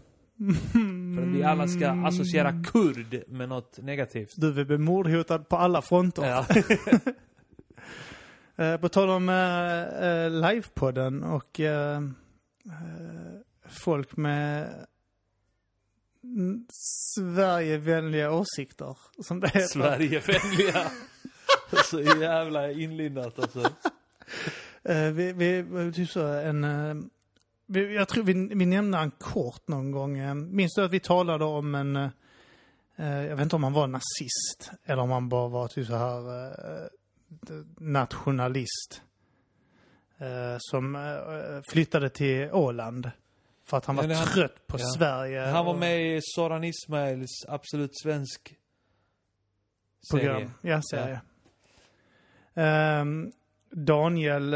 Speaker 2: För att vi alla ska associera kurd med något negativt.
Speaker 1: Du vill bli mordhotad på alla fronter.
Speaker 2: Ja.
Speaker 1: Eh, på tal om eh, eh, livepodden och eh, eh, folk med mm, Sverigevänliga åsikter, som det heter.
Speaker 2: Sverigevänliga. Så jävla inlindat alltså.
Speaker 1: Vi, vi, typ så en... jag tror vi, vi nämnde han kort någon gång. Eh, Minns du att vi talade om en... eh, jag vet inte om han var nazist eller om han bara var typ så här eh, nationalist. Som flyttade till Åland. För att han var
Speaker 2: Ja, han-
Speaker 1: trött på
Speaker 2: ja.
Speaker 1: Sverige.
Speaker 2: Han var med i Soran Ismails Absolut Svensk
Speaker 1: program.
Speaker 2: serie.
Speaker 1: Ja, serie. Ehm, Daniel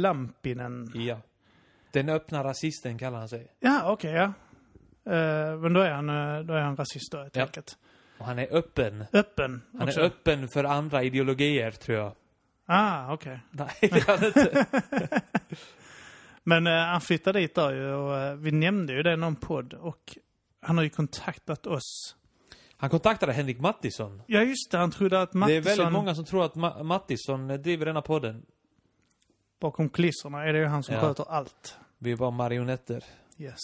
Speaker 1: Lampinen.
Speaker 2: Ja. Den öppna rasisten kallar han sig.
Speaker 1: Ja, okej, ja. Eh, men då är han, eh, då är han rasist då, helt
Speaker 2: Ja.
Speaker 1: enkelt.
Speaker 2: Och han är öppen.
Speaker 1: Öppen
Speaker 2: Han
Speaker 1: också.
Speaker 2: är öppen för andra ideologier, tror jag.
Speaker 1: Ah, okej.
Speaker 2: Nej, det är han inte.
Speaker 1: Men eh, han flyttade dit då ju och eh, vi nämnde ju det i någon podd och han har ju kontaktat oss.
Speaker 2: Han kontaktade Henrik Mattisson.
Speaker 1: Ja, just det. Han trodde att
Speaker 2: Det är
Speaker 1: Mattisson
Speaker 2: väldigt många som tror att Ma- Mattisson driver denna podden.
Speaker 1: Bakom kulisserna är det ju han som
Speaker 2: Ja.
Speaker 1: sköter allt.
Speaker 2: Vi är bara marionetter.
Speaker 1: Yes.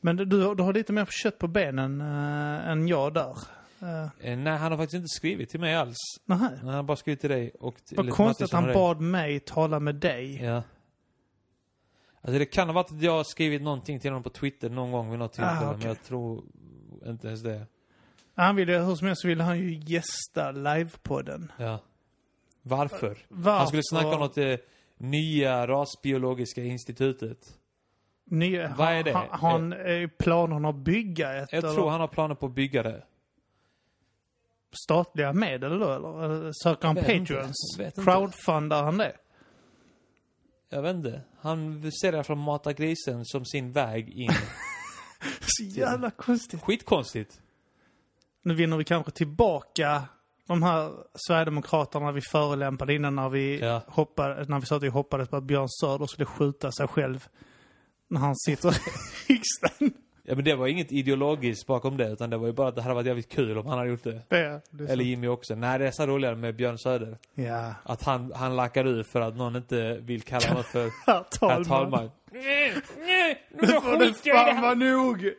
Speaker 1: Men du, du, har lite mer kött på benen äh, än jag där. Uh,
Speaker 2: nej, han har faktiskt inte skrivit till mig alls.
Speaker 1: nähä.
Speaker 2: Han har bara skrivit till dig och till
Speaker 1: Vad konstigt att han
Speaker 2: dig.
Speaker 1: bad mig tala med dig.
Speaker 2: Ja. Alltså det kan ha varit att jag har skrivit någonting till honom på Twitter någon gång vid något tillfälle,
Speaker 1: Ah, okej.
Speaker 2: men jag tror inte ens det.
Speaker 1: Han ville, hur som helst ville han ju gästa livepodden.
Speaker 2: Ja. Varför?
Speaker 1: Varför?
Speaker 2: Han skulle snacka om något eh, nya rasbiologiska institutet.
Speaker 1: Nya,
Speaker 2: Vad är det?
Speaker 1: Har han eh, planerna att bygga ett?
Speaker 2: Jag
Speaker 1: eller
Speaker 2: tror han har planer på att bygga det.
Speaker 1: statliga medel då eller? eller söker han patreons? Crowdfundar han det?
Speaker 2: Jag vet inte. Han ser i alla fall Mata grisen som sin väg in.
Speaker 1: Så jävla konstigt.
Speaker 2: Skitkonstigt.
Speaker 1: Nu vinner vi kanske tillbaka de här Sverigedemokraterna vi förolämpade innan när vi,
Speaker 2: Ja.
Speaker 1: hoppade, när vi sa att vi hoppades på att Björn Söder skulle skjuta sig själv. När han sitter i riksdagen.
Speaker 2: Ja men det var inget ideologiskt bakom det, utan det var ju bara att det hade varit jävligt kul om han hade gjort det.
Speaker 1: Det, det.
Speaker 2: Eller Jimmy också. Nej, det är så roligare med Björn Söder.
Speaker 1: Ja.
Speaker 2: Att han, han lackar ur för att någon inte vill kalla honom för
Speaker 1: Herr talman.
Speaker 2: herr talman. Nej, nej,
Speaker 1: Nu får det fan vara nog!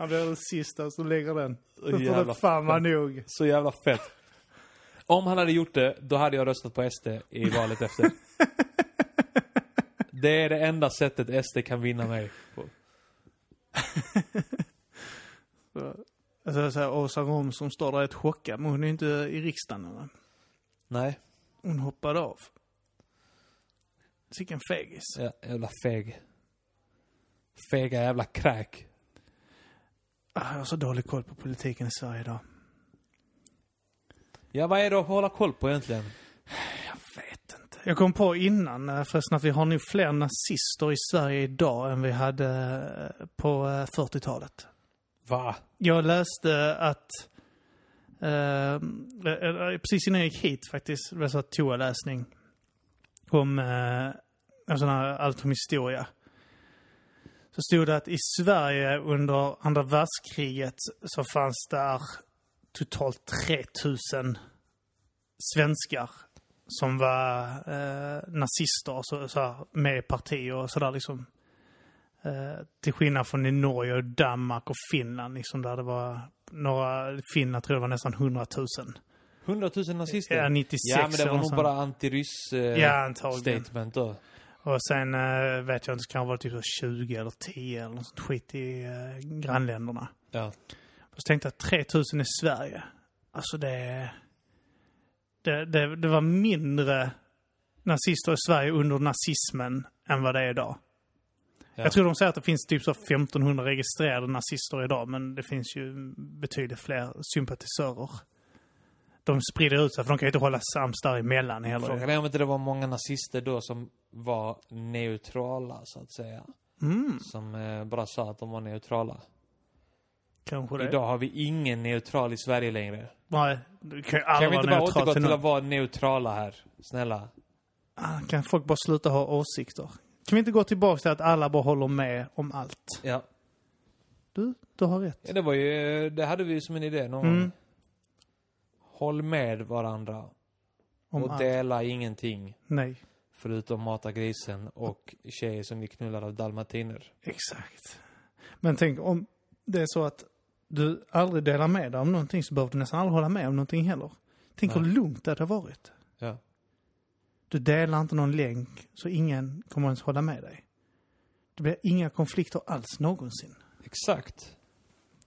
Speaker 1: Han blir den sista som lägger den. Nu får
Speaker 2: Jävla
Speaker 1: det fan vara nog.
Speaker 2: Så jävla fett. Om han hade gjort det, då hade jag röstat på SD i valet efter. Det är det enda sättet SD kan vinna mig på.
Speaker 1: Alltså, så här, Åsa Rom som står där är ett chockad, men hon är inte i riksdagen. Eller?
Speaker 2: Nej.
Speaker 1: Hon hoppade av. Vilken fegis.
Speaker 2: Ja, jävla feg. Fega jävla kräk.
Speaker 1: Ah, Jag har så dålig koll på politiken i Sverige idag.
Speaker 2: Ja, vad är det att hålla koll på egentligen?
Speaker 1: Jag vet inte. Jag kom på innan eh, förresten att vi har nog fler nazister i Sverige idag än vi hade eh, på eh, 40-talet.
Speaker 2: Va?
Speaker 1: Jag läste att, eh, eh, precis innan jag gick hit faktiskt, det var så toaläsning om eh, en sån här allt om historia. Så stod det att i Sverige under andra världskriget så fanns där totalt 3000 svenskar som var eh, nazister, så, så här, med i partier och sådär liksom. Eh, till skillnad från i Norge, och Danmark och Finland liksom där det var några, Finland tror jag det var nästan 100 000.
Speaker 2: 100 000 nazister?
Speaker 1: Ja, 96
Speaker 2: Ja, men det var nog bara antiryss eh,
Speaker 1: Ja, antagligen.
Speaker 2: statement då.
Speaker 1: Och sen eh, vet jag inte, det kan vara typ så 20 eller 10 eller något sånt skit i eh, grannländerna.
Speaker 2: Ja.
Speaker 1: Och så tänkte jag 3000 i Sverige. Alltså det, det, det, det var mindre nazister i Sverige under nazismen än vad det är idag.
Speaker 2: Ja.
Speaker 1: Jag tror de säger att det finns typ så 1500 registrerade nazister idag, men det finns ju betydligt fler sympatisörer. De sprider ut sig, för de kan ju inte hålla sams däremellan heller.
Speaker 2: Frågan är om inte det var många nazister då som var neutrala, så att säga.
Speaker 1: Mm,
Speaker 2: Som eh, bara sa att de var neutrala.
Speaker 1: kanske det.
Speaker 2: Idag har vi ingen neutral i Sverige längre.
Speaker 1: Nej, det kan ju
Speaker 2: Kan
Speaker 1: aldrig
Speaker 2: vi
Speaker 1: vara
Speaker 2: inte bara
Speaker 1: neutralt
Speaker 2: återgå
Speaker 1: till
Speaker 2: till att vara neutrala här? Snälla.
Speaker 1: Ah, Kan folk bara sluta ha åsikter? Kan vi inte gå tillbaka till att alla bara håller med om allt?
Speaker 2: Ja.
Speaker 1: Du, du har rätt.
Speaker 2: ja det var ju, det hade vi ju som en idé någon
Speaker 1: Mm.
Speaker 2: gång. Håll med varandra.
Speaker 1: Om
Speaker 2: och
Speaker 1: allt.
Speaker 2: dela ingenting.
Speaker 1: Nej,
Speaker 2: Förutom mata grisen och tjejer som blir knullade av dalmatiner.
Speaker 1: exakt. Men tänk om det är så att du aldrig delar med dig om någonting så behöver du nästan aldrig hålla med om någonting heller. Tänk
Speaker 2: Nej.
Speaker 1: hur lugnt det hade varit.
Speaker 2: Ja.
Speaker 1: Du delar inte någon länk så ingen kommer ens hålla med dig. Det blir inga konflikter alls någonsin.
Speaker 2: Exakt.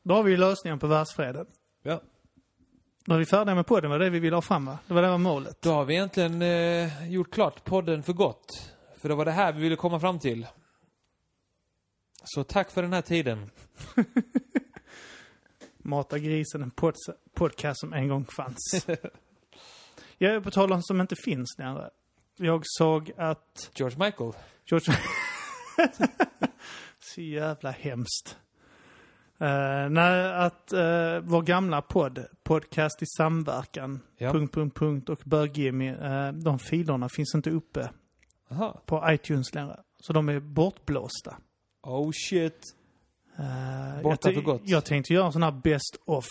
Speaker 1: Då har vi lösningen på världsfreden.
Speaker 2: Ja.
Speaker 1: Då är vi färdiga med podden, var det vi ville ha fram va? Det var det var målet.
Speaker 2: Då har vi egentligen eh, gjort klart podden för gott. För det var det här vi ville komma fram till. Så tack för den här tiden.
Speaker 1: Mata grisen, en pod podcast som en gång fanns. Jag är på tal om som inte finns längre. Jag såg att
Speaker 2: George Michael.
Speaker 1: George... Så jävla hemskt. Uh, nej, att uh, vår gamla podd, podcast i samverkan,
Speaker 2: Ja.
Speaker 1: punkt, punkt, punkt och Bög-Jimmy, uh, de filerna finns inte uppe
Speaker 2: Aha.
Speaker 1: på iTunes längre. Så de är bortblåsta.
Speaker 2: Oh shit.
Speaker 1: Uh,
Speaker 2: Borta för gott.
Speaker 1: Jag tänkte göra en sån här best of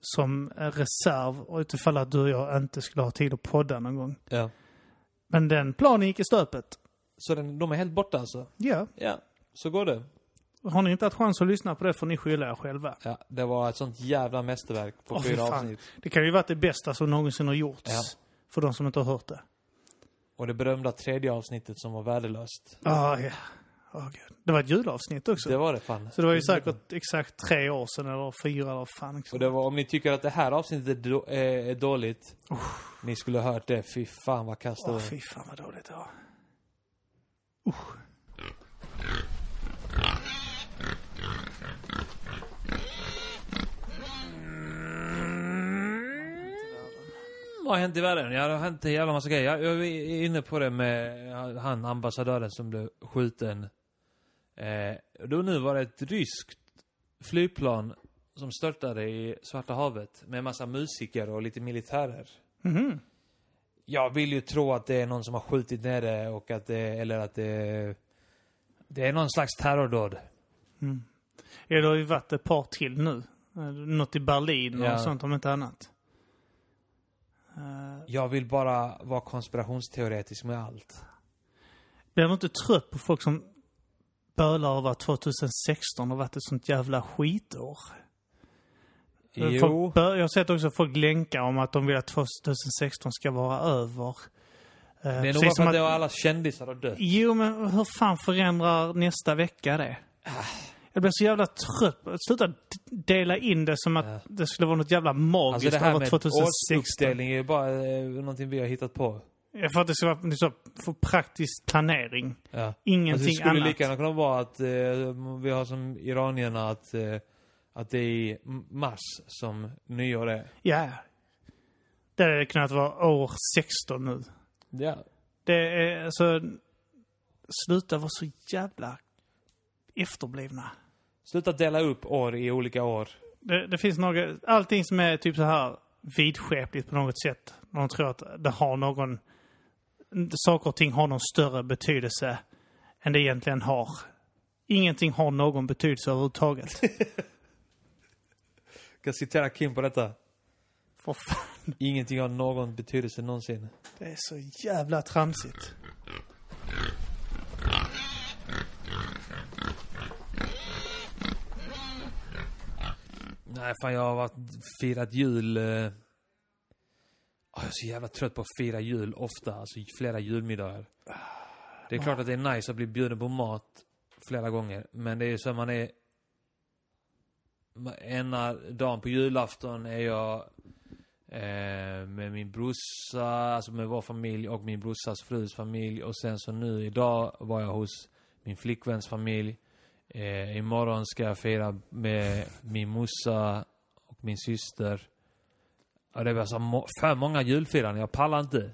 Speaker 1: som reserv utifall att du och jag inte skulle ha tid att podda någon gång.
Speaker 2: Ja.
Speaker 1: Men den planen gick i stöpet.
Speaker 2: Så den, de är helt borta alltså?
Speaker 1: Ja.
Speaker 2: Ja. Så går det.
Speaker 1: Har ni inte haft chans att lyssna på det får ni skylla er själva.
Speaker 2: Ja, det var ett sånt jävla mästerverk på
Speaker 1: fy
Speaker 2: fyra avsnitt.
Speaker 1: Det kan ju varit det bästa som någonsin har gjorts.
Speaker 2: Ja.
Speaker 1: För de som inte har hört det.
Speaker 2: Och det berömda tredje avsnittet som var värdelöst.
Speaker 1: Ah, ja. Åh, gud. Det var ett julavsnitt också.
Speaker 2: Det var det fan.
Speaker 1: Så det var ju säkert exakt tre år sedan eller fyra eller fan.
Speaker 2: Och det var, om ni tycker att det här avsnittet är, då, är, är dåligt. Ni skulle ha hört det. Fy fan vad kast det
Speaker 1: Åh,
Speaker 2: var.
Speaker 1: fy fan vad dåligt det var.
Speaker 2: Vad har hänt i världen? Ja, det har hänt en jävla massa grejer. Jag, är inne på det med han ambassadören som blev skjuten. Eh, då nu var det ett ryskt flygplan som störtade i Svarta havet med en massa musiker och lite militärer.
Speaker 1: Mhm.
Speaker 2: Jag vill ju tro att det är någon som har skjutit ner det och att det, eller att det, det är någon slags terrordåd.
Speaker 1: Ja, det har ju varit ett par till nu. Eh, Något i Berlin och
Speaker 2: Ja.
Speaker 1: sånt om inte annat. Eh,
Speaker 2: Jag vill bara vara konspirationsteoretisk med allt.
Speaker 1: Blir du inte trött på folk som bölar över att 2016 har varit ett sånt jävla skitår?
Speaker 2: Jo.
Speaker 1: Folk bör, jag har sett också folk länka om att de vill att 2016 ska vara över. Eh,
Speaker 2: Det är nog bara för att,
Speaker 1: att-
Speaker 2: alla kändisar har dött.
Speaker 1: Jo, men hur fan förändrar nästa vecka det? Jag blir så jävla trött. på- Sluta d- dela in det som att
Speaker 2: Ja.
Speaker 1: det skulle vara något jävla magiskt
Speaker 2: Alltså det här
Speaker 1: över
Speaker 2: med
Speaker 1: 2016.
Speaker 2: årsuppdelning är ju bara eh, någonting vi har hittat på.
Speaker 1: Jag för att det ska vara så, för praktisk planering.
Speaker 2: Ja. Alltså,
Speaker 1: Ingenting
Speaker 2: det skulle
Speaker 1: annat.
Speaker 2: lika gärna kunna vara att eh, vi har som iranierna att, eh, att det är i mars som nyår är.
Speaker 1: Ja. Det hade kunnat vara år 16 nu.
Speaker 2: Ja.
Speaker 1: Det är alltså... Sluta vara så jävla efterblivna.
Speaker 2: Sluta dela upp år i olika år.
Speaker 1: Det, det finns några... Allting som är typ så här vidskepligt på något sätt. De tror att det har någon... Saker och ting har någon större betydelse än det egentligen har. Ingenting har någon betydelse överhuvudtaget.
Speaker 2: Jag kan citera Kim på detta.
Speaker 1: För fan,
Speaker 2: Ingenting har någon betydelse någonsin.
Speaker 1: det är så jävla tramsigt.
Speaker 2: Nej, fan jag har varit, firat jul... Eh... Ah, jag är så jävla trött på att fira jul ofta. Alltså flera julmiddagar. Det är klart att det är nice att bli bjuden på mat flera gånger. Men det är så att man är... Ena dagen på julafton är jag eh, med min brorsa, alltså med vår familj och min brorsas frus familj. Och sen så nu idag var jag hos min flickväns familj. Eh, imorgon ska jag fira med min morsa och min syster. Ja, det var så må- för många julfiranden, jag pallar inte.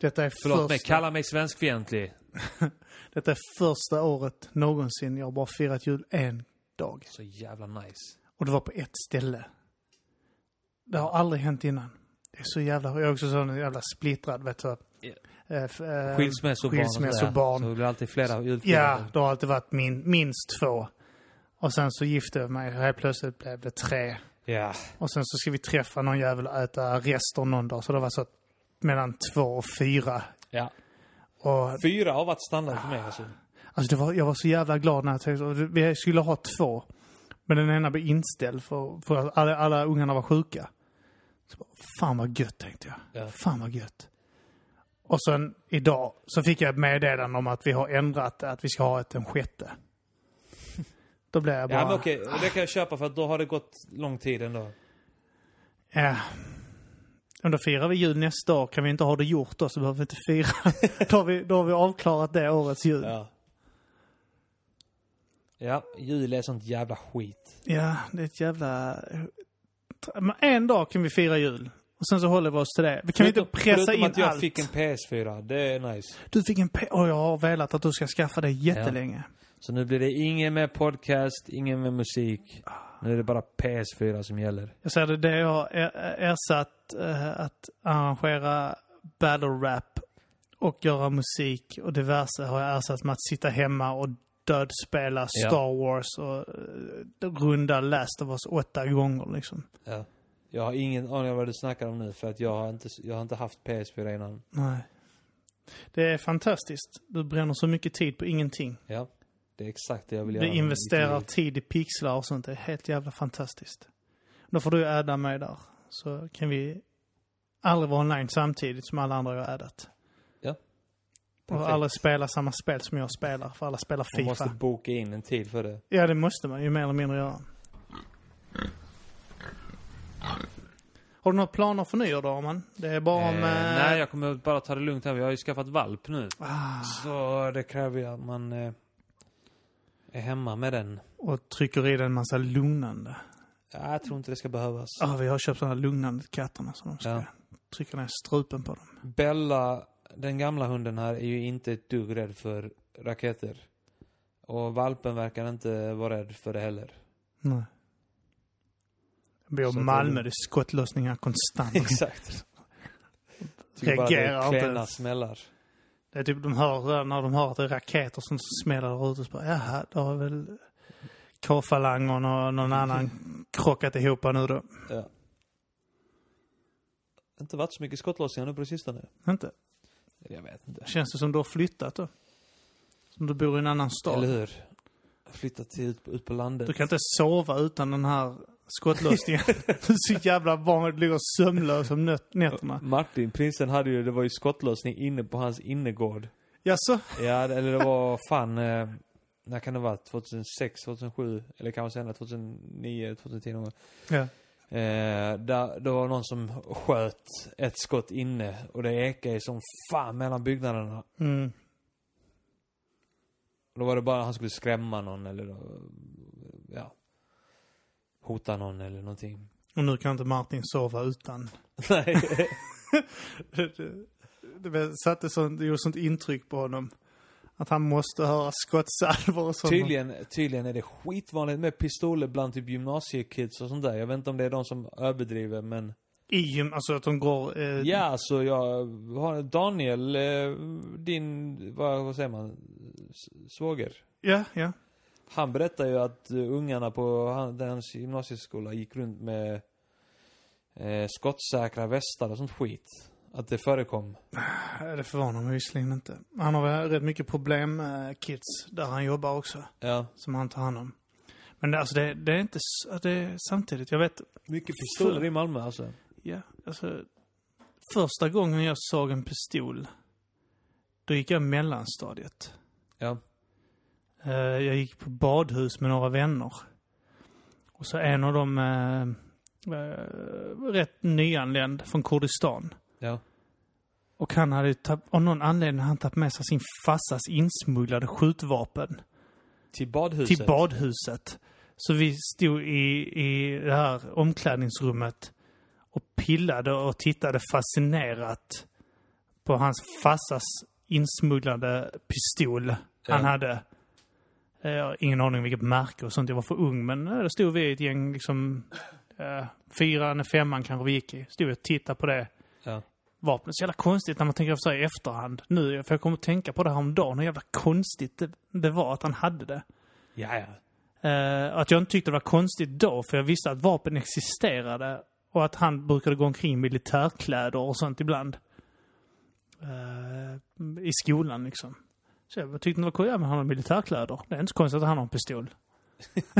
Speaker 1: Detta är,
Speaker 2: Förlåt mig,
Speaker 1: första,
Speaker 2: kalla mig svenskfientlig.
Speaker 1: detta är första året någonsin jag bara firat jul en dag.
Speaker 2: Så jävla nice.
Speaker 1: Och det var på ett ställe. Det har aldrig hänt innan. Det är så jävla... Jag är också sån jävla splittrad, vet du.
Speaker 2: Ja.
Speaker 1: Eh, eh,
Speaker 2: Skilsmässobarn
Speaker 1: skilsmässobarn.
Speaker 2: Så det blir alltid flera
Speaker 1: Ja,
Speaker 2: julfiranden.
Speaker 1: det har alltid varit min, minst två. Och sen så gifte jag mig och helt plötsligt blev det tre.
Speaker 2: Ja.
Speaker 1: Och sen så ska vi träffa någon jävel och äta rester någon dag. Så det var så mellan två och fyra.
Speaker 2: ja.
Speaker 1: Och
Speaker 2: Fyra har varit standard för mig alltså.
Speaker 1: alltså var, jag var så jävla glad när jag tänkte vi skulle ha två. Men den ena blev inställd för, för att alla, alla ungarna var sjuka. Så bara, fan vad gött tänkte jag.
Speaker 2: Ja.
Speaker 1: Fan vad gött. Och sen idag så fick jag ett meddelande om att vi har ändrat att vi ska ha ett den sjätte. Då blev jag bara...
Speaker 2: Ja men okej, det kan jag köpa för att då har det gått lång tid ändå.
Speaker 1: Ja. Men då firar vi jul nästa år. Kan vi inte ha det gjort då så behöver vi inte fira. då, har vi, då har vi avklarat det årets jul. Ja.
Speaker 2: Ja. Ja, jul är sånt jävla skit.
Speaker 1: det är ett jävla... Men en dag kan vi fira jul. Och sen så håller vi oss till det. Vi kan vi inte
Speaker 2: Förutom-
Speaker 1: pressa
Speaker 2: förutom
Speaker 1: in
Speaker 2: att jag
Speaker 1: allt.
Speaker 2: fick en PS4, det är nice.
Speaker 1: Du fick en P... Och jag har velat att du ska skaffa det jättelänge.
Speaker 2: Så nu blir det ingen med podcast, ingen med musik. Nu är det bara PS4 som gäller.
Speaker 1: Jag säger det, det jag har er- ersatt eh, att arrangera battle rap och göra musik och diverse har jag ersatt med att sitta hemma och dödspela
Speaker 2: Ja.
Speaker 1: Star Wars och eh, runda Last of Us åtta gånger liksom.
Speaker 2: Ja. Jag har ingen aning om vad du snackar om nu för att jag har inte, jag har inte haft PS4 innan.
Speaker 1: Nej. Det är fantastiskt. Du bränner så mycket tid på ingenting.
Speaker 2: Ja. Det är exakt det jag vill göra.
Speaker 1: Du investerar tid i pixlar och sånt. Det är helt jävla fantastiskt. Då får du adda mig där. Så kan vi aldrig vara online samtidigt som alla andra har addat.
Speaker 2: Ja.
Speaker 1: Och
Speaker 2: Perfekt.
Speaker 1: aldrig spela samma spel som jag spelar, för alla spelar
Speaker 2: Man
Speaker 1: Fifa.
Speaker 2: måste boka in en tid för det.
Speaker 1: Ja, det måste man ju mer eller mindre göra. Har du några planer för nyår då, man? Det är bara om...
Speaker 2: Eh,
Speaker 1: eh,
Speaker 2: nej, jag kommer bara ta det lugnt här. Vi har ju skaffat valp nu.
Speaker 1: ah,
Speaker 2: Så det kräver ju att man eh, är hemma med den.
Speaker 1: och trycker i den en massa lugnande.
Speaker 2: Ja, jag tror inte det ska behövas.
Speaker 1: Ja, vi har köpt sådana lugnande katterna som de ska
Speaker 2: Ja.
Speaker 1: trycka ner strupen på dem.
Speaker 2: Bella, den gamla hunden här, är ju inte ett dugg rädd för raketer. Och valpen verkar inte vara rädd för det heller.
Speaker 1: Nej. Bor i Malmö, det är skottlossningar konstant.
Speaker 2: Exakt.
Speaker 1: Reagerar inte
Speaker 2: klena smällar.
Speaker 1: Det är typ de hör, när de hör att det är raketer som smäller där ute så bara, jaha, då har väl K-falangen och någon annan krockat ihop nu då.
Speaker 2: Ja. Inte varit så mycket skottlossningar nu på det sistone.
Speaker 1: Inte?
Speaker 2: Jag vet inte.
Speaker 1: Känns det som du har flyttat då? Som du bor i en annan stad?
Speaker 2: Eller hur? Flyttat till ut, ut på landet.
Speaker 1: Du kan inte sova utan den här är så jävla van du ligger sömnlös om nät- nätterna.
Speaker 2: Martin, prinsen hade ju, det var ju skottlossning inne på hans innergård.
Speaker 1: Jaså?
Speaker 2: Ja, eller det var fan, eh, när kan det vara? 2006, 2007, eller kanske senare 2009, 2010 någon gång.
Speaker 1: Ja.
Speaker 2: Eh, där, det var någon som sköt ett skott inne och det ekade som fan mellan byggnaderna.
Speaker 1: Mm.
Speaker 2: Då var det bara han skulle skrämma någon eller eh, ja, hota någon eller någonting.
Speaker 1: Och nu kan inte Martin sova utan.
Speaker 2: Nej.
Speaker 1: det, det, satte sånt, det gjorde sånt intryck på honom. Att han måste höra skottsalvor och sånt.
Speaker 2: tydligen, tydligen är det skitvanligt med pistoler bland typ gymnasiekids och sånt där. Jag vet inte om det är de som överdriver men
Speaker 1: I gym, alltså att de går... Eh,
Speaker 2: Ja, alltså jag har Daniel, eh, din, vad, vad säger man, svåger.
Speaker 1: ja, ja.
Speaker 2: Han berättar ju att eh, ungarna på han, hans gymnasieskola gick runt med eh, skottsäkra västar och sånt skit. Att det förekom.
Speaker 1: Det förvånar mig visserligen inte. Han har väl rätt mycket problem, eh, kids, där han jobbar också.
Speaker 2: Ja.
Speaker 1: Som han tar hand om. Men det, alltså det, det är inte, det är samtidigt, jag vet,
Speaker 2: Mycket pistoler i Malmö alltså.
Speaker 1: ja, alltså. Första gången jag såg en pistol, då gick jag mellanstadiet.
Speaker 2: Ja.
Speaker 1: Eh, Jag gick på badhus med några vänner. Och så en av dem eh, eh, rätt nyanländ från Kurdistan.
Speaker 2: Ja.
Speaker 1: Och han hade av någon anledning han tagit med sig sin farsas insmugglade skjutvapen
Speaker 2: Till badhuset.
Speaker 1: till badhuset. Så vi stod i, i det här omklädningsrummet och pillade och tittade fascinerat på hans farsas insmugglade pistol han
Speaker 2: Ja.
Speaker 1: hade. Eh, Jag har ingen aning vilket märke och sånt. Jag var för ung, men eh, då stod vi ett gäng, liksom, eh, fyran, femman kanske vi gick i. Stod och tittade på det
Speaker 2: Ja.
Speaker 1: vapnet. Så jävla konstigt när man tänker efter i efterhand. Nu, för jag kommer att tänka på det här om dagen. Hur jävla konstigt det, det var att han hade det.
Speaker 2: Ja, ja.
Speaker 1: Eh, att jag inte tyckte det var konstigt då, för jag visste att vapen existerade. Och att han brukade gå omkring i militärkläder och sånt ibland. Eh, I skolan liksom. Så jag tyckte det var kul, ja men han har militärkläder. Det är inte så konstigt att han har en pistol.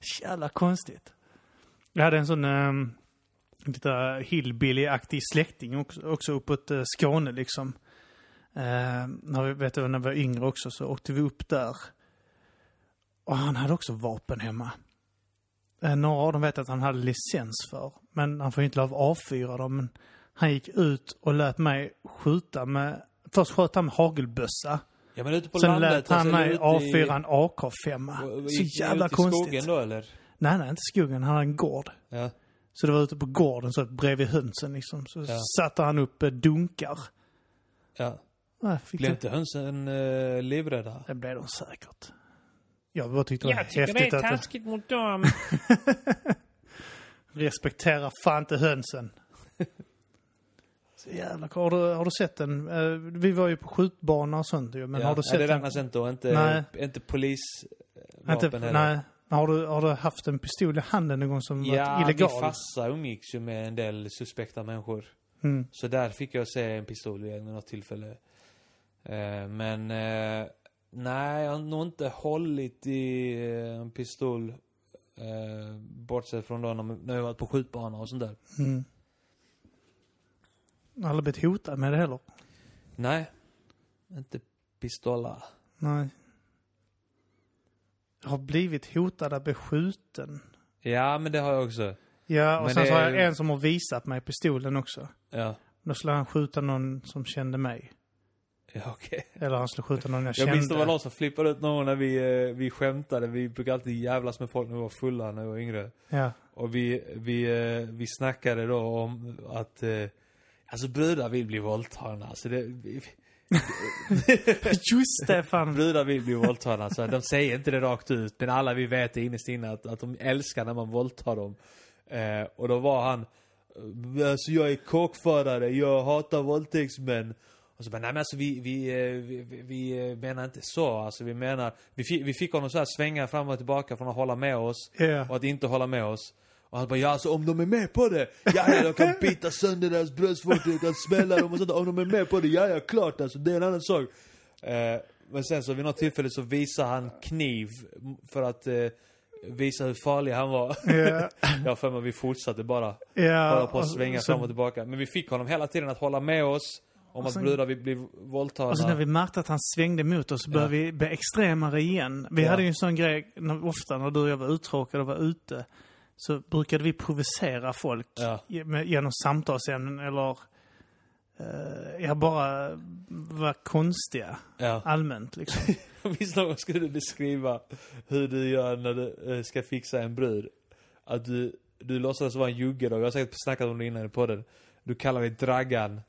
Speaker 1: Så Jävla konstigt. Jag hade en sån um, lite hillbilly-aktig släkting också, också uppåt uh, Skåne liksom. Uh, när vi, vet du, när vi var yngre också så åkte vi upp där. Och han hade också vapen hemma. Uh, några av dem vet jag att han hade licens för. Men han får ju inte lov att avfyra dem. Men han gick ut och lät mig skjuta med... Först sköt han med hagelbössa.
Speaker 2: Ja men ute på
Speaker 1: Sen
Speaker 2: landet.
Speaker 1: lät han
Speaker 2: alltså,
Speaker 1: mig avfyra en AK5.
Speaker 2: och-
Speaker 1: Så
Speaker 2: gick
Speaker 1: jävla konstigt.
Speaker 2: skogen då eller?
Speaker 1: Nej, nej, inte skogen. Han hade en gård.
Speaker 2: Ja.
Speaker 1: Så det var ute på gården, så bredvid hönsen liksom. Så
Speaker 2: Ja.
Speaker 1: satte han upp eh, dunkar.
Speaker 2: Ja. Blev inte hönsen uh, livrädda?
Speaker 1: det blev de säkert. Jag bara tyckte det var
Speaker 3: Jag tycker
Speaker 1: häftigt
Speaker 3: det är
Speaker 1: att det-
Speaker 3: taskigt mot dem.
Speaker 1: respektera fan inte hönsen. Jävla har du, har du sett den? Eh, Vi var ju på skjutbana och sånt men
Speaker 2: ja.
Speaker 1: har du
Speaker 2: ja,
Speaker 1: sett
Speaker 2: det
Speaker 1: den?
Speaker 2: räknas inte då? Inte,
Speaker 1: Nej.
Speaker 2: inte polis...
Speaker 1: Inte,
Speaker 2: vapen heller.
Speaker 1: nej. Har du, har du haft en pistol i handen någon gång som
Speaker 2: Ja,
Speaker 1: varit illegal?
Speaker 2: min farsa umgicks ju med en del suspekta människor.
Speaker 1: Mm.
Speaker 2: Så där fick jag se en pistol vid något tillfälle. Eh, men eh, nej, jag har nog inte hållit i eh, en pistol. Eh, bortsett från då när jag varit på skjutbana och sånt där.
Speaker 1: Mm. Jag aldrig blivit hotad med det heller.
Speaker 2: Nej, inte pistola.
Speaker 1: Nej. Jag har blivit hotad att bli skjuten.
Speaker 2: Ja, men det har jag också.
Speaker 1: Ja, och
Speaker 2: Men
Speaker 1: sen
Speaker 2: det
Speaker 1: så har jag en som har visat mig pistolen också.
Speaker 2: Ja,
Speaker 1: Då skulle han skjuta någon som kände mig.
Speaker 2: ja okej.
Speaker 1: Eller han skulle skjuta någon jag,
Speaker 2: Jag
Speaker 1: kände.
Speaker 2: minns det var någon som flippade ut någon när vi, eh, vi skämtade. Vi brukade alltid jävlas med folk när vi var fulla, när vi var yngre.
Speaker 1: Ja.
Speaker 2: Och vi, vi, eh, vi snackade då om att, eh, alltså brudar vill bli våldtagna. Alltså det,
Speaker 1: Just det, fan.
Speaker 2: brudar vill bli våldtagna. Alltså de säger inte det rakt ut, men alla vi vet det innerst inne att, att de älskar när man våldtar dem. Eh, och då var han, eh, alltså jag är kåkfarare, jag hatar våldtäktsmän. Och så bara, nej men alltså vi, vi, eh, vi, vi, eh, menar inte så. Alltså vi menar, vi fick, vi fick honom så här svänga fram och tillbaka från att hålla med oss
Speaker 1: Ja.
Speaker 2: och att inte hålla med oss. Och han bara, ja alltså om de är med på det, ja ja jag kan bita sönder deras bröstvårtor, jag kan smälla dem och sånt. Om de är med på det, ja ja klart alltså, det är en annan sak. Eh, men sen så vid något tillfälle så visar han kniv för att eh, visa hur farlig han var.
Speaker 1: Ja.
Speaker 2: jag har för mig vi fortsatte bara,
Speaker 1: Ja.
Speaker 2: bara på att svänga
Speaker 1: så-
Speaker 2: fram och tillbaka. Men vi fick honom hela tiden att hålla med oss om
Speaker 1: Och
Speaker 2: att
Speaker 1: sen-
Speaker 2: brudar vill bli våldtagna.
Speaker 1: Och så när vi märkte att han svängde mot oss så började vi bli extremare igen. Vi
Speaker 2: Ja.
Speaker 1: hade ju en sån grej, när, ofta när du och jag var uttråkade och var ute. Så brukade vi provocera folk
Speaker 2: Ja.
Speaker 1: genom samtalsämnen eller eh, ja, bara vara konstiga
Speaker 2: Ja.
Speaker 1: allmänt liksom.
Speaker 2: Visst någon skulle du beskriva hur du gör när du eh, ska fixa en brud? Att du, du låtsas vara en jugge då. Jag har säkert snackat om det innan i podden. Du kallar dig Draggan.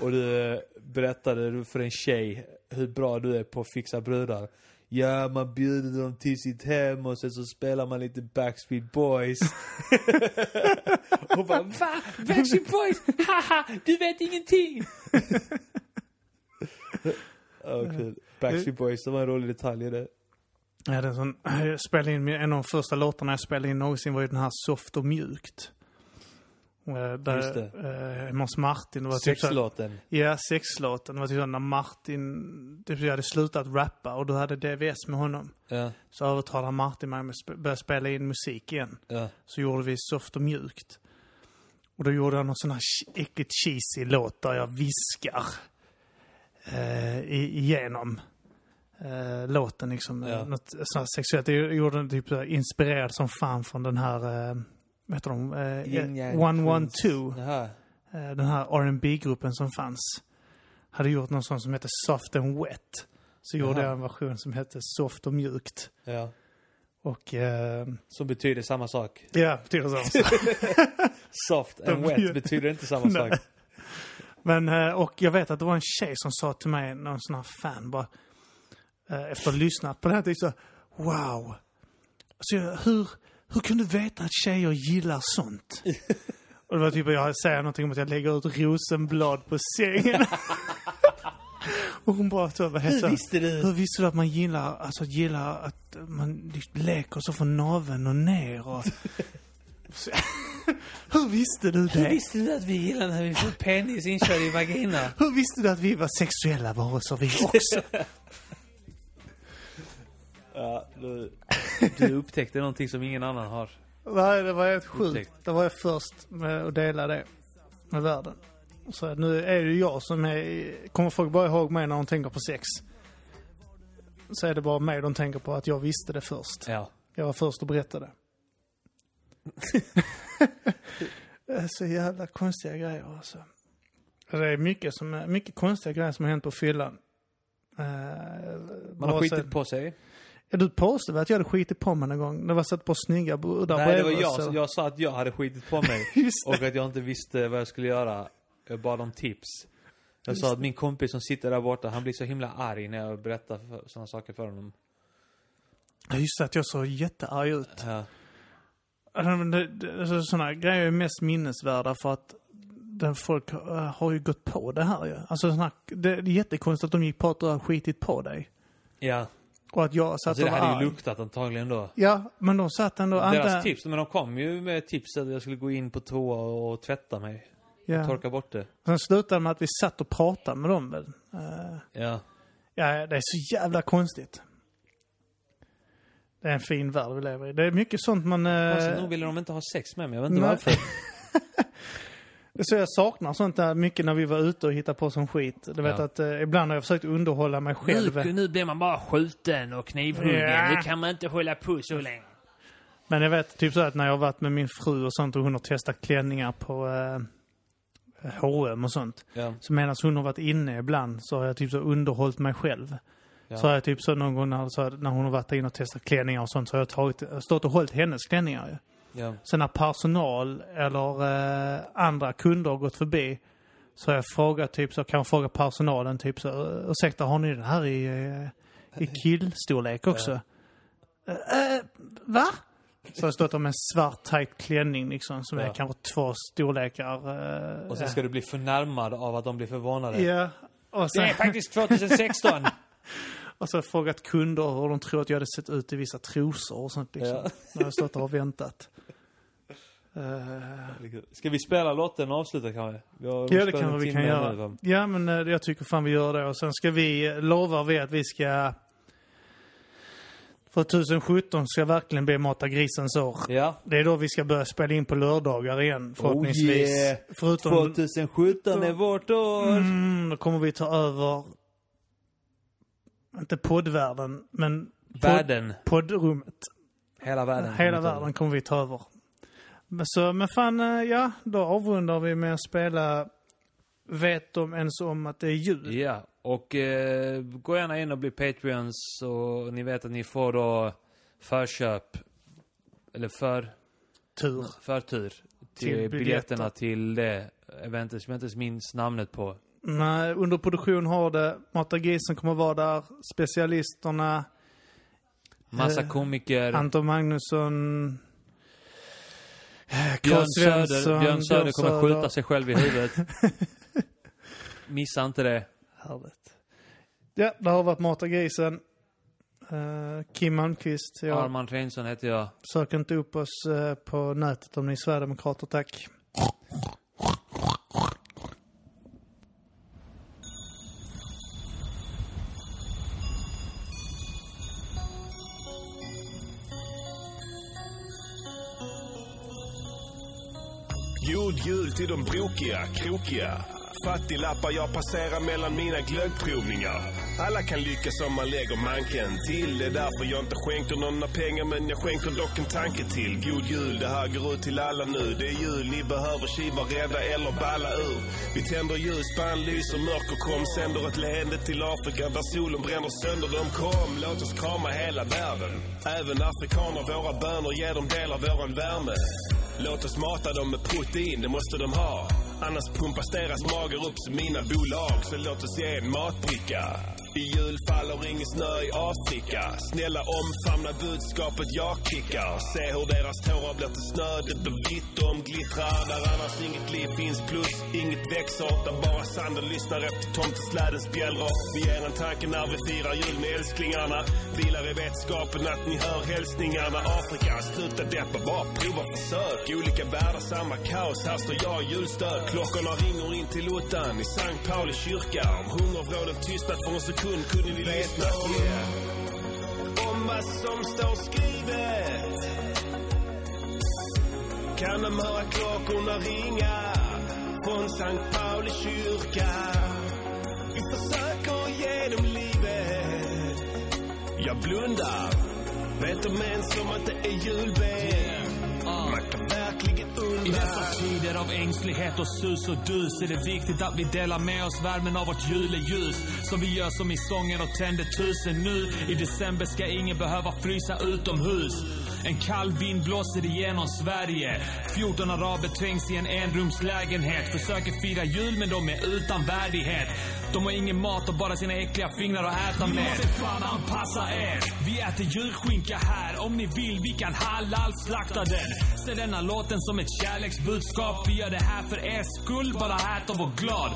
Speaker 2: Och du eh, berättade för en tjej hur bra du är på att fixa brudar. Ja, man bjuder dem till sitt hem och sen så spelar man lite Backstreet Boys. och bara VA? Backstreet Boys? Haha, du vet ingenting! Ja, kul. Backstreet Boys, det var en rolig detalj i det.
Speaker 1: Jag hade en sån, jag spelade in, en av de första låtarna jag spelade in någonsin var ju den här Soft och mjukt. Eh, Där,
Speaker 2: Just det.
Speaker 1: eh, hemma hos Martin. Det var typ
Speaker 2: Sexlåten.
Speaker 1: Ja, sexlåten. Det var typ så när Martin typ, jag hade slutat rappa och du hade DVS med honom.
Speaker 2: Ja,
Speaker 1: Så övertalade Martin mig att börja spela in musik igen.
Speaker 2: ja.
Speaker 1: Så gjorde vi Soft och mjukt. Och då gjorde jag någon sån här äckligt cheesy låt där jag viskar eh, igenom eh, låten liksom.
Speaker 2: Ja.
Speaker 1: Något sånt här sexuellt. Jag gjorde den typ inspirerad som fan från den här, eh, vad heter de? Eh,
Speaker 2: Yin Yang
Speaker 1: eh.
Speaker 2: Jaha.
Speaker 1: Eh, den här rb gruppen som fanns. Hade gjort någon sån som hette Soft and Wet. Så gjorde
Speaker 2: Jaha.
Speaker 1: jag en version som hette Soft och mjukt.
Speaker 2: Ja.
Speaker 1: Och eh,
Speaker 2: Som betyder samma sak.
Speaker 1: ja, betyder så.
Speaker 2: Soft and wet betyder inte samma sak.
Speaker 1: Men, eh, och jag vet att det var en tjej som sa till mig, någon sån här fan bara, efter att ha lyssnat på det här, så wow. Alltså, hur, hur kan du veta att tjejer gillar sånt? och det var typ, jag säger någonting om att jag lägger ut rosenblad på sängen. och hon bara, så, vad heter det?
Speaker 2: visste du?
Speaker 1: Hur visste du att man gillar, alltså gillar att man liksom leker så från naveln och ner och... Hur visste du det?
Speaker 2: visste du att vi gillar när vi får penis inkörd i vagina?
Speaker 1: Hur visste du att vi var sexuella varelser vi också?
Speaker 2: Ja, du, du upptäckte någonting som ingen annan har.
Speaker 1: Nej, det var helt sjukt. Det var jag först med att dela det med världen. Så nu är det ju jag som är... Kommer folk bara ihåg mig när de tänker på sex? Så är det bara mig de tänker på att jag visste det först.
Speaker 2: Ja.
Speaker 1: Jag var först och berättade. det är så jävla konstiga grejer alltså. Det är mycket, som, mycket konstiga grejer som har hänt på fyllan. Eh,
Speaker 2: Man har skitit på sig.
Speaker 1: Du påstod väl att jag hade skitit på mig någon gång? Det var satt på snygga brudar
Speaker 2: Nej, det var jag.
Speaker 1: eller?
Speaker 2: Jag sa att jag hade skitit på mig.
Speaker 1: Just
Speaker 2: och att jag inte visste vad jag skulle göra. Jag bad om tips. Jag sa att min kompis som sitter där borta, han blir så himla arg när jag berättar sådana saker för honom.
Speaker 1: Ja, just det, att jag såg jättearg ut.
Speaker 2: Ja.
Speaker 1: Det- alltså, Sådana grejer är mest minnesvärda för att den folk eh, har ju gått på det här ju. Alltså, såna, det är jättekonstigt att de gick på att du har skitit på dig.
Speaker 2: Ja.
Speaker 1: Och att jag satt
Speaker 2: Alltså det
Speaker 1: och
Speaker 2: hade
Speaker 1: arg.
Speaker 2: ju luktat antagligen då.
Speaker 1: Ja, men de satt ändå...
Speaker 2: Deras
Speaker 1: anta-
Speaker 2: tips, men de kom ju med tips att jag skulle gå in på toa och tvätta mig.
Speaker 1: Ja.
Speaker 2: Torka bort det.
Speaker 1: Sen slutade med att vi satt och pratade med dem väl. Eh,
Speaker 2: Ja.
Speaker 1: ja, det är så jävla konstigt. Det är en fin värld vi lever i. Det är mycket sånt man...
Speaker 2: Konstigt nog ville de inte ha sex med mig, jag vet inte varför.
Speaker 1: Det är så jag saknar sånt där mycket när vi var ute och hittade på som skit. Du vet
Speaker 2: Ja.
Speaker 1: att eh, ibland har jag försökt underhålla mig själv.
Speaker 2: Nu, nu blir man bara skjuten och knivhuggen.
Speaker 1: Ja.
Speaker 2: Nu kan man inte hålla på så länge.
Speaker 1: Men jag vet typ så att när jag har varit med min fru och sånt och hon har testat klänningar på eh, H&M och sånt.
Speaker 2: Ja.
Speaker 1: Så medan hon har varit inne ibland så har jag typ så underhållit mig själv.
Speaker 2: Ja.
Speaker 1: Så har jag typ så någon gång när, så när hon har varit inne och testat klänningar och sånt så har jag tagit, stått och hållit hennes klänningar ju.
Speaker 2: Ja.
Speaker 1: Sen när personal eller eh, andra kunder har gått förbi så har jag frågat typ så, kan jag fråga personalen typ så, "Eh, ursäkta har ni den här i, eh, i killstorlek också? Eh, eh, va? Så har jag stått där med en svart tajt klänning liksom som
Speaker 2: Ja.
Speaker 1: är kanske två storlekar. eh,
Speaker 2: Och sen ska du bli förnärmad av att de blir förvånade.
Speaker 1: Ja. Och
Speaker 2: Det
Speaker 1: sen,
Speaker 2: är faktiskt 2016!
Speaker 1: och så har jag frågat kunder hur de tror att jag hade sett ut i vissa trosor och sånt liksom.
Speaker 2: Ja.
Speaker 1: När jag stått där och väntat. Eh,
Speaker 2: Ska vi spela låten och avsluta kanske? Vi har
Speaker 1: Ja, det
Speaker 2: spelat
Speaker 1: kan
Speaker 2: en
Speaker 1: vi kan göra.
Speaker 2: nu?
Speaker 1: Ja, men eh, jag tycker fan vi gör det. Och sen ska vi, lovar vi att vi ska... För 2017 ska verkligen bli Mata grisens år.
Speaker 2: Ja.
Speaker 1: Det är då vi ska börja spela in på lördagar igen, förhoppningsvis.
Speaker 2: Oh yeah.
Speaker 1: Förutom...
Speaker 2: 2017 är vårt år!
Speaker 1: Mm, då kommer vi ta över... Inte poddvärlden, men... Podd,
Speaker 2: Världen.
Speaker 1: poddrummet.
Speaker 2: Hela världen.
Speaker 1: Hela världen kommer vi ta över. Men Så, men fan, eh, ja, då avrundar vi med att spela Vet de ens om att det är jul?
Speaker 2: Ja, och eh, gå gärna in och bli Patreons och ni vet att ni får då förköp, eller för,
Speaker 1: Tur.
Speaker 2: förtur till,
Speaker 1: Till biljetter.
Speaker 2: biljetterna till det eventet som jag inte ens minns namnet på.
Speaker 1: Nej, under produktion har det. Mata Grisen kommer vara där. Specialisterna.
Speaker 2: Massa
Speaker 1: Eh,
Speaker 2: komiker.
Speaker 1: Anton Magnusson. Eh,
Speaker 2: Björn Söder, Björn Söder kommer skjuta sig själv i huvudet. Missa inte det.
Speaker 1: Härligt. Ja, det har varit Mata Grisen. Eh, Kim Malmqvist. Jag
Speaker 2: Armand Reinsson heter jag.
Speaker 1: Sök inte upp oss eh, på nätet om ni är Sverigedemokrater, tack.
Speaker 3: God jul till de brokiga, krokiga. Fattiglappar jag passerar mellan mina glöggprovningar. Alla kan lyckas om man lägger manken till. Det är därför jag inte skänker någon pengar men jag skänker dock en tanke till. God jul, det här går ut till alla nu. Det är jul, ni behöver kiva, rädda eller balla ur. Vi tänder ljus, spann lyser, mörker kom. Sänder ett leende till Afrika där solen bränner sönder dem. Kom, låt oss krama hela världen. Även afrikaner, våra böner, ger dem del av våran värme. Låt oss mata dem med protein, det måste de ha. Annars pumpas deras mager upp som mina bolag. Så låt oss ge en matbricka. I jul faller ingen snö i Afrika. Snälla omfamna budskapet jag kickar. Se hur deras tårar blir till snö. Det blir vitt och omglittrar. Där annars inget liv finns plus inget växer. Där bara sanden lyssnar efter tomteslädens bjällror. Vi ger en tanke när vi firar jul med älsklingarna. Vilar i vetskapen att ni hör hälsningarna. Afrika, sluta deppa, bara prova försök. Olika världar, samma kaos. Här står jag i julstöd. Klockorna ringer in till ottan i Sankt Pauli kyrka. Om hungervrålen tystnat för en sekund kunde ni lyssna. Yeah. Om vad som står skrivet kan de höra klockorna ringa från Sankt Pauli kyrka. Vi försöker ge dem livet. Jag blundar, vet de ens om att det är julben?
Speaker 4: I dessa tider av ängslighet och sus och dus är det viktigt att vi delar med oss värmen av vårt juleljus. Som vi gör som i sången och tänder tusen nu. I december ska ingen behöva frysa utomhus. En kall vind blåser igenom Sverige. 14 araber trängs i en enrumslägenhet. Försöker fira jul men de är utan värdighet. De har ingen mat och bara sina äckliga fingrar att äta med. Ni måste fan anpassa er. Vi äter julskinka här. Om ni vill, vi kan halal-slakta den. Se denna låten som ett kärleksbudskap. Vi gör det här för er skull. Bara ät och var glad.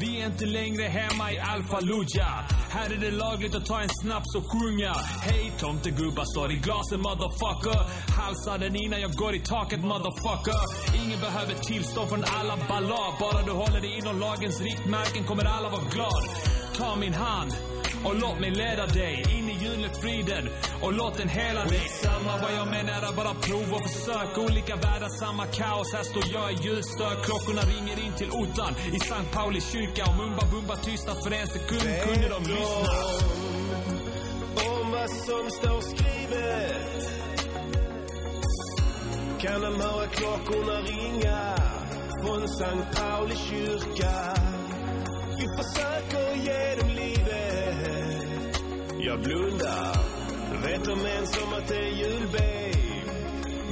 Speaker 4: Vi är inte längre hemma i Alfalujah. Här är det lagligt att ta en snaps och sjunga. Hej tomtegubbar, står i glasen motherfucker. Halsa den innan jag går i taket motherfucker. Ingen behöver tillstånd från alla ballad. Bara du håller dig inom lagens riktmärken kommer alla vara glad. Ta min hand och låt mig leda dig in i julefriden och låt den hela dig. Samma vad jag menar är bara prov och försök. Olika världar, samma kaos. Här står jag i julstök. Klockorna ringer in till ottan i Sankt Pauli kyrka. Och Mumba Bumba tystnat för en sekund kunde de lyssna.
Speaker 3: om vad som står skrivet kan de höra klockorna ringa från Sankt Pauli kyrka. Vi försöker ge dem livet. Jag blundar, vet om ens om att det är julben?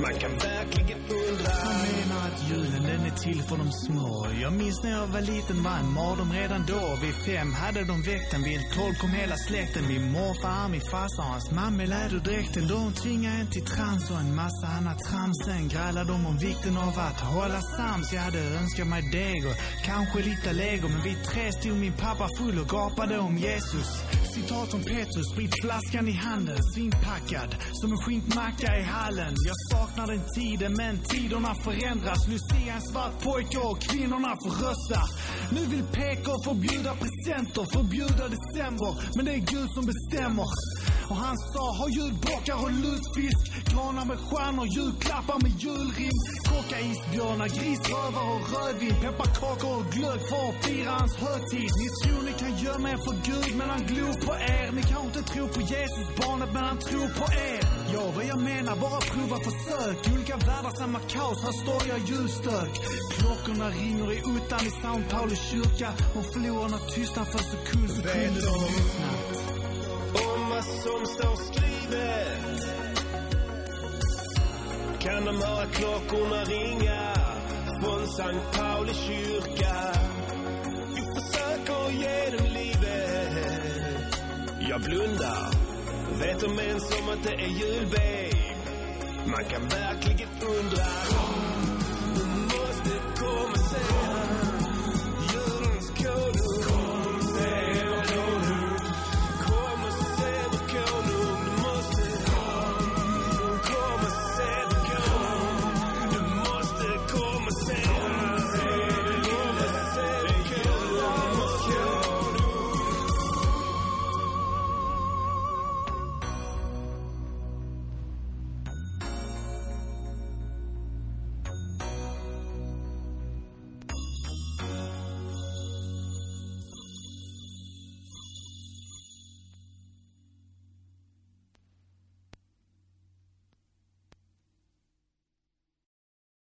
Speaker 3: Man kan verkligen undra.
Speaker 5: Jag menar att julen den är till för de små. Jag minns när jag var liten var en mardröm redan då. Vid fem hade de väckt en vid tolv kom hela släkten. Min morfar, min farsa och hans mamma i läderdräkten. Då hon tvingade en till trans och en massa annat trams. Sen grälade de om vikten av att hålla sams. Jag hade önskat mig deg och kanske lite lego. Men vid tre stod min pappa full och gapade om Jesus. Citat från Petrus, spritflaskan i handen, svinpackad som en skinkmacka i hallen. Jag saknar den tiden, men tiderna förändras. Lucia är en svart pojke och kvinnorna får rösta. Nu vill PK förbjuda presenter, förbjuda december. Men det är Gud som bestämmer. Och han sa, ha julbockar och lutfisk. Granar med stjärnor, julklappar med julrim. Kocka isbjörnar, grisrövar och rödvin. Pepparkakor och glögg för att fira hans högtid. Ni tror ni kan gömma er för Gud, men han glor på er. Ni kanske inte tror på Jesus, barnet, men han tror på er. Ja, vad jag
Speaker 1: menar, bara prova försök. Olika världar, samma kaos, här står jag ljusstök. Klockorna ringer i ottan i São Paulo kyrka. Om förlorarna tystnar för sekund så
Speaker 3: Vet
Speaker 1: lyssnat
Speaker 3: om vad som står skrivet? Kan de höra klockorna ringa från Sankt Pauli kyrka? Vi försöker ge dem livet. Jag blundar. Vet de ens om att det är jul, babe? Man kan verkligen undra.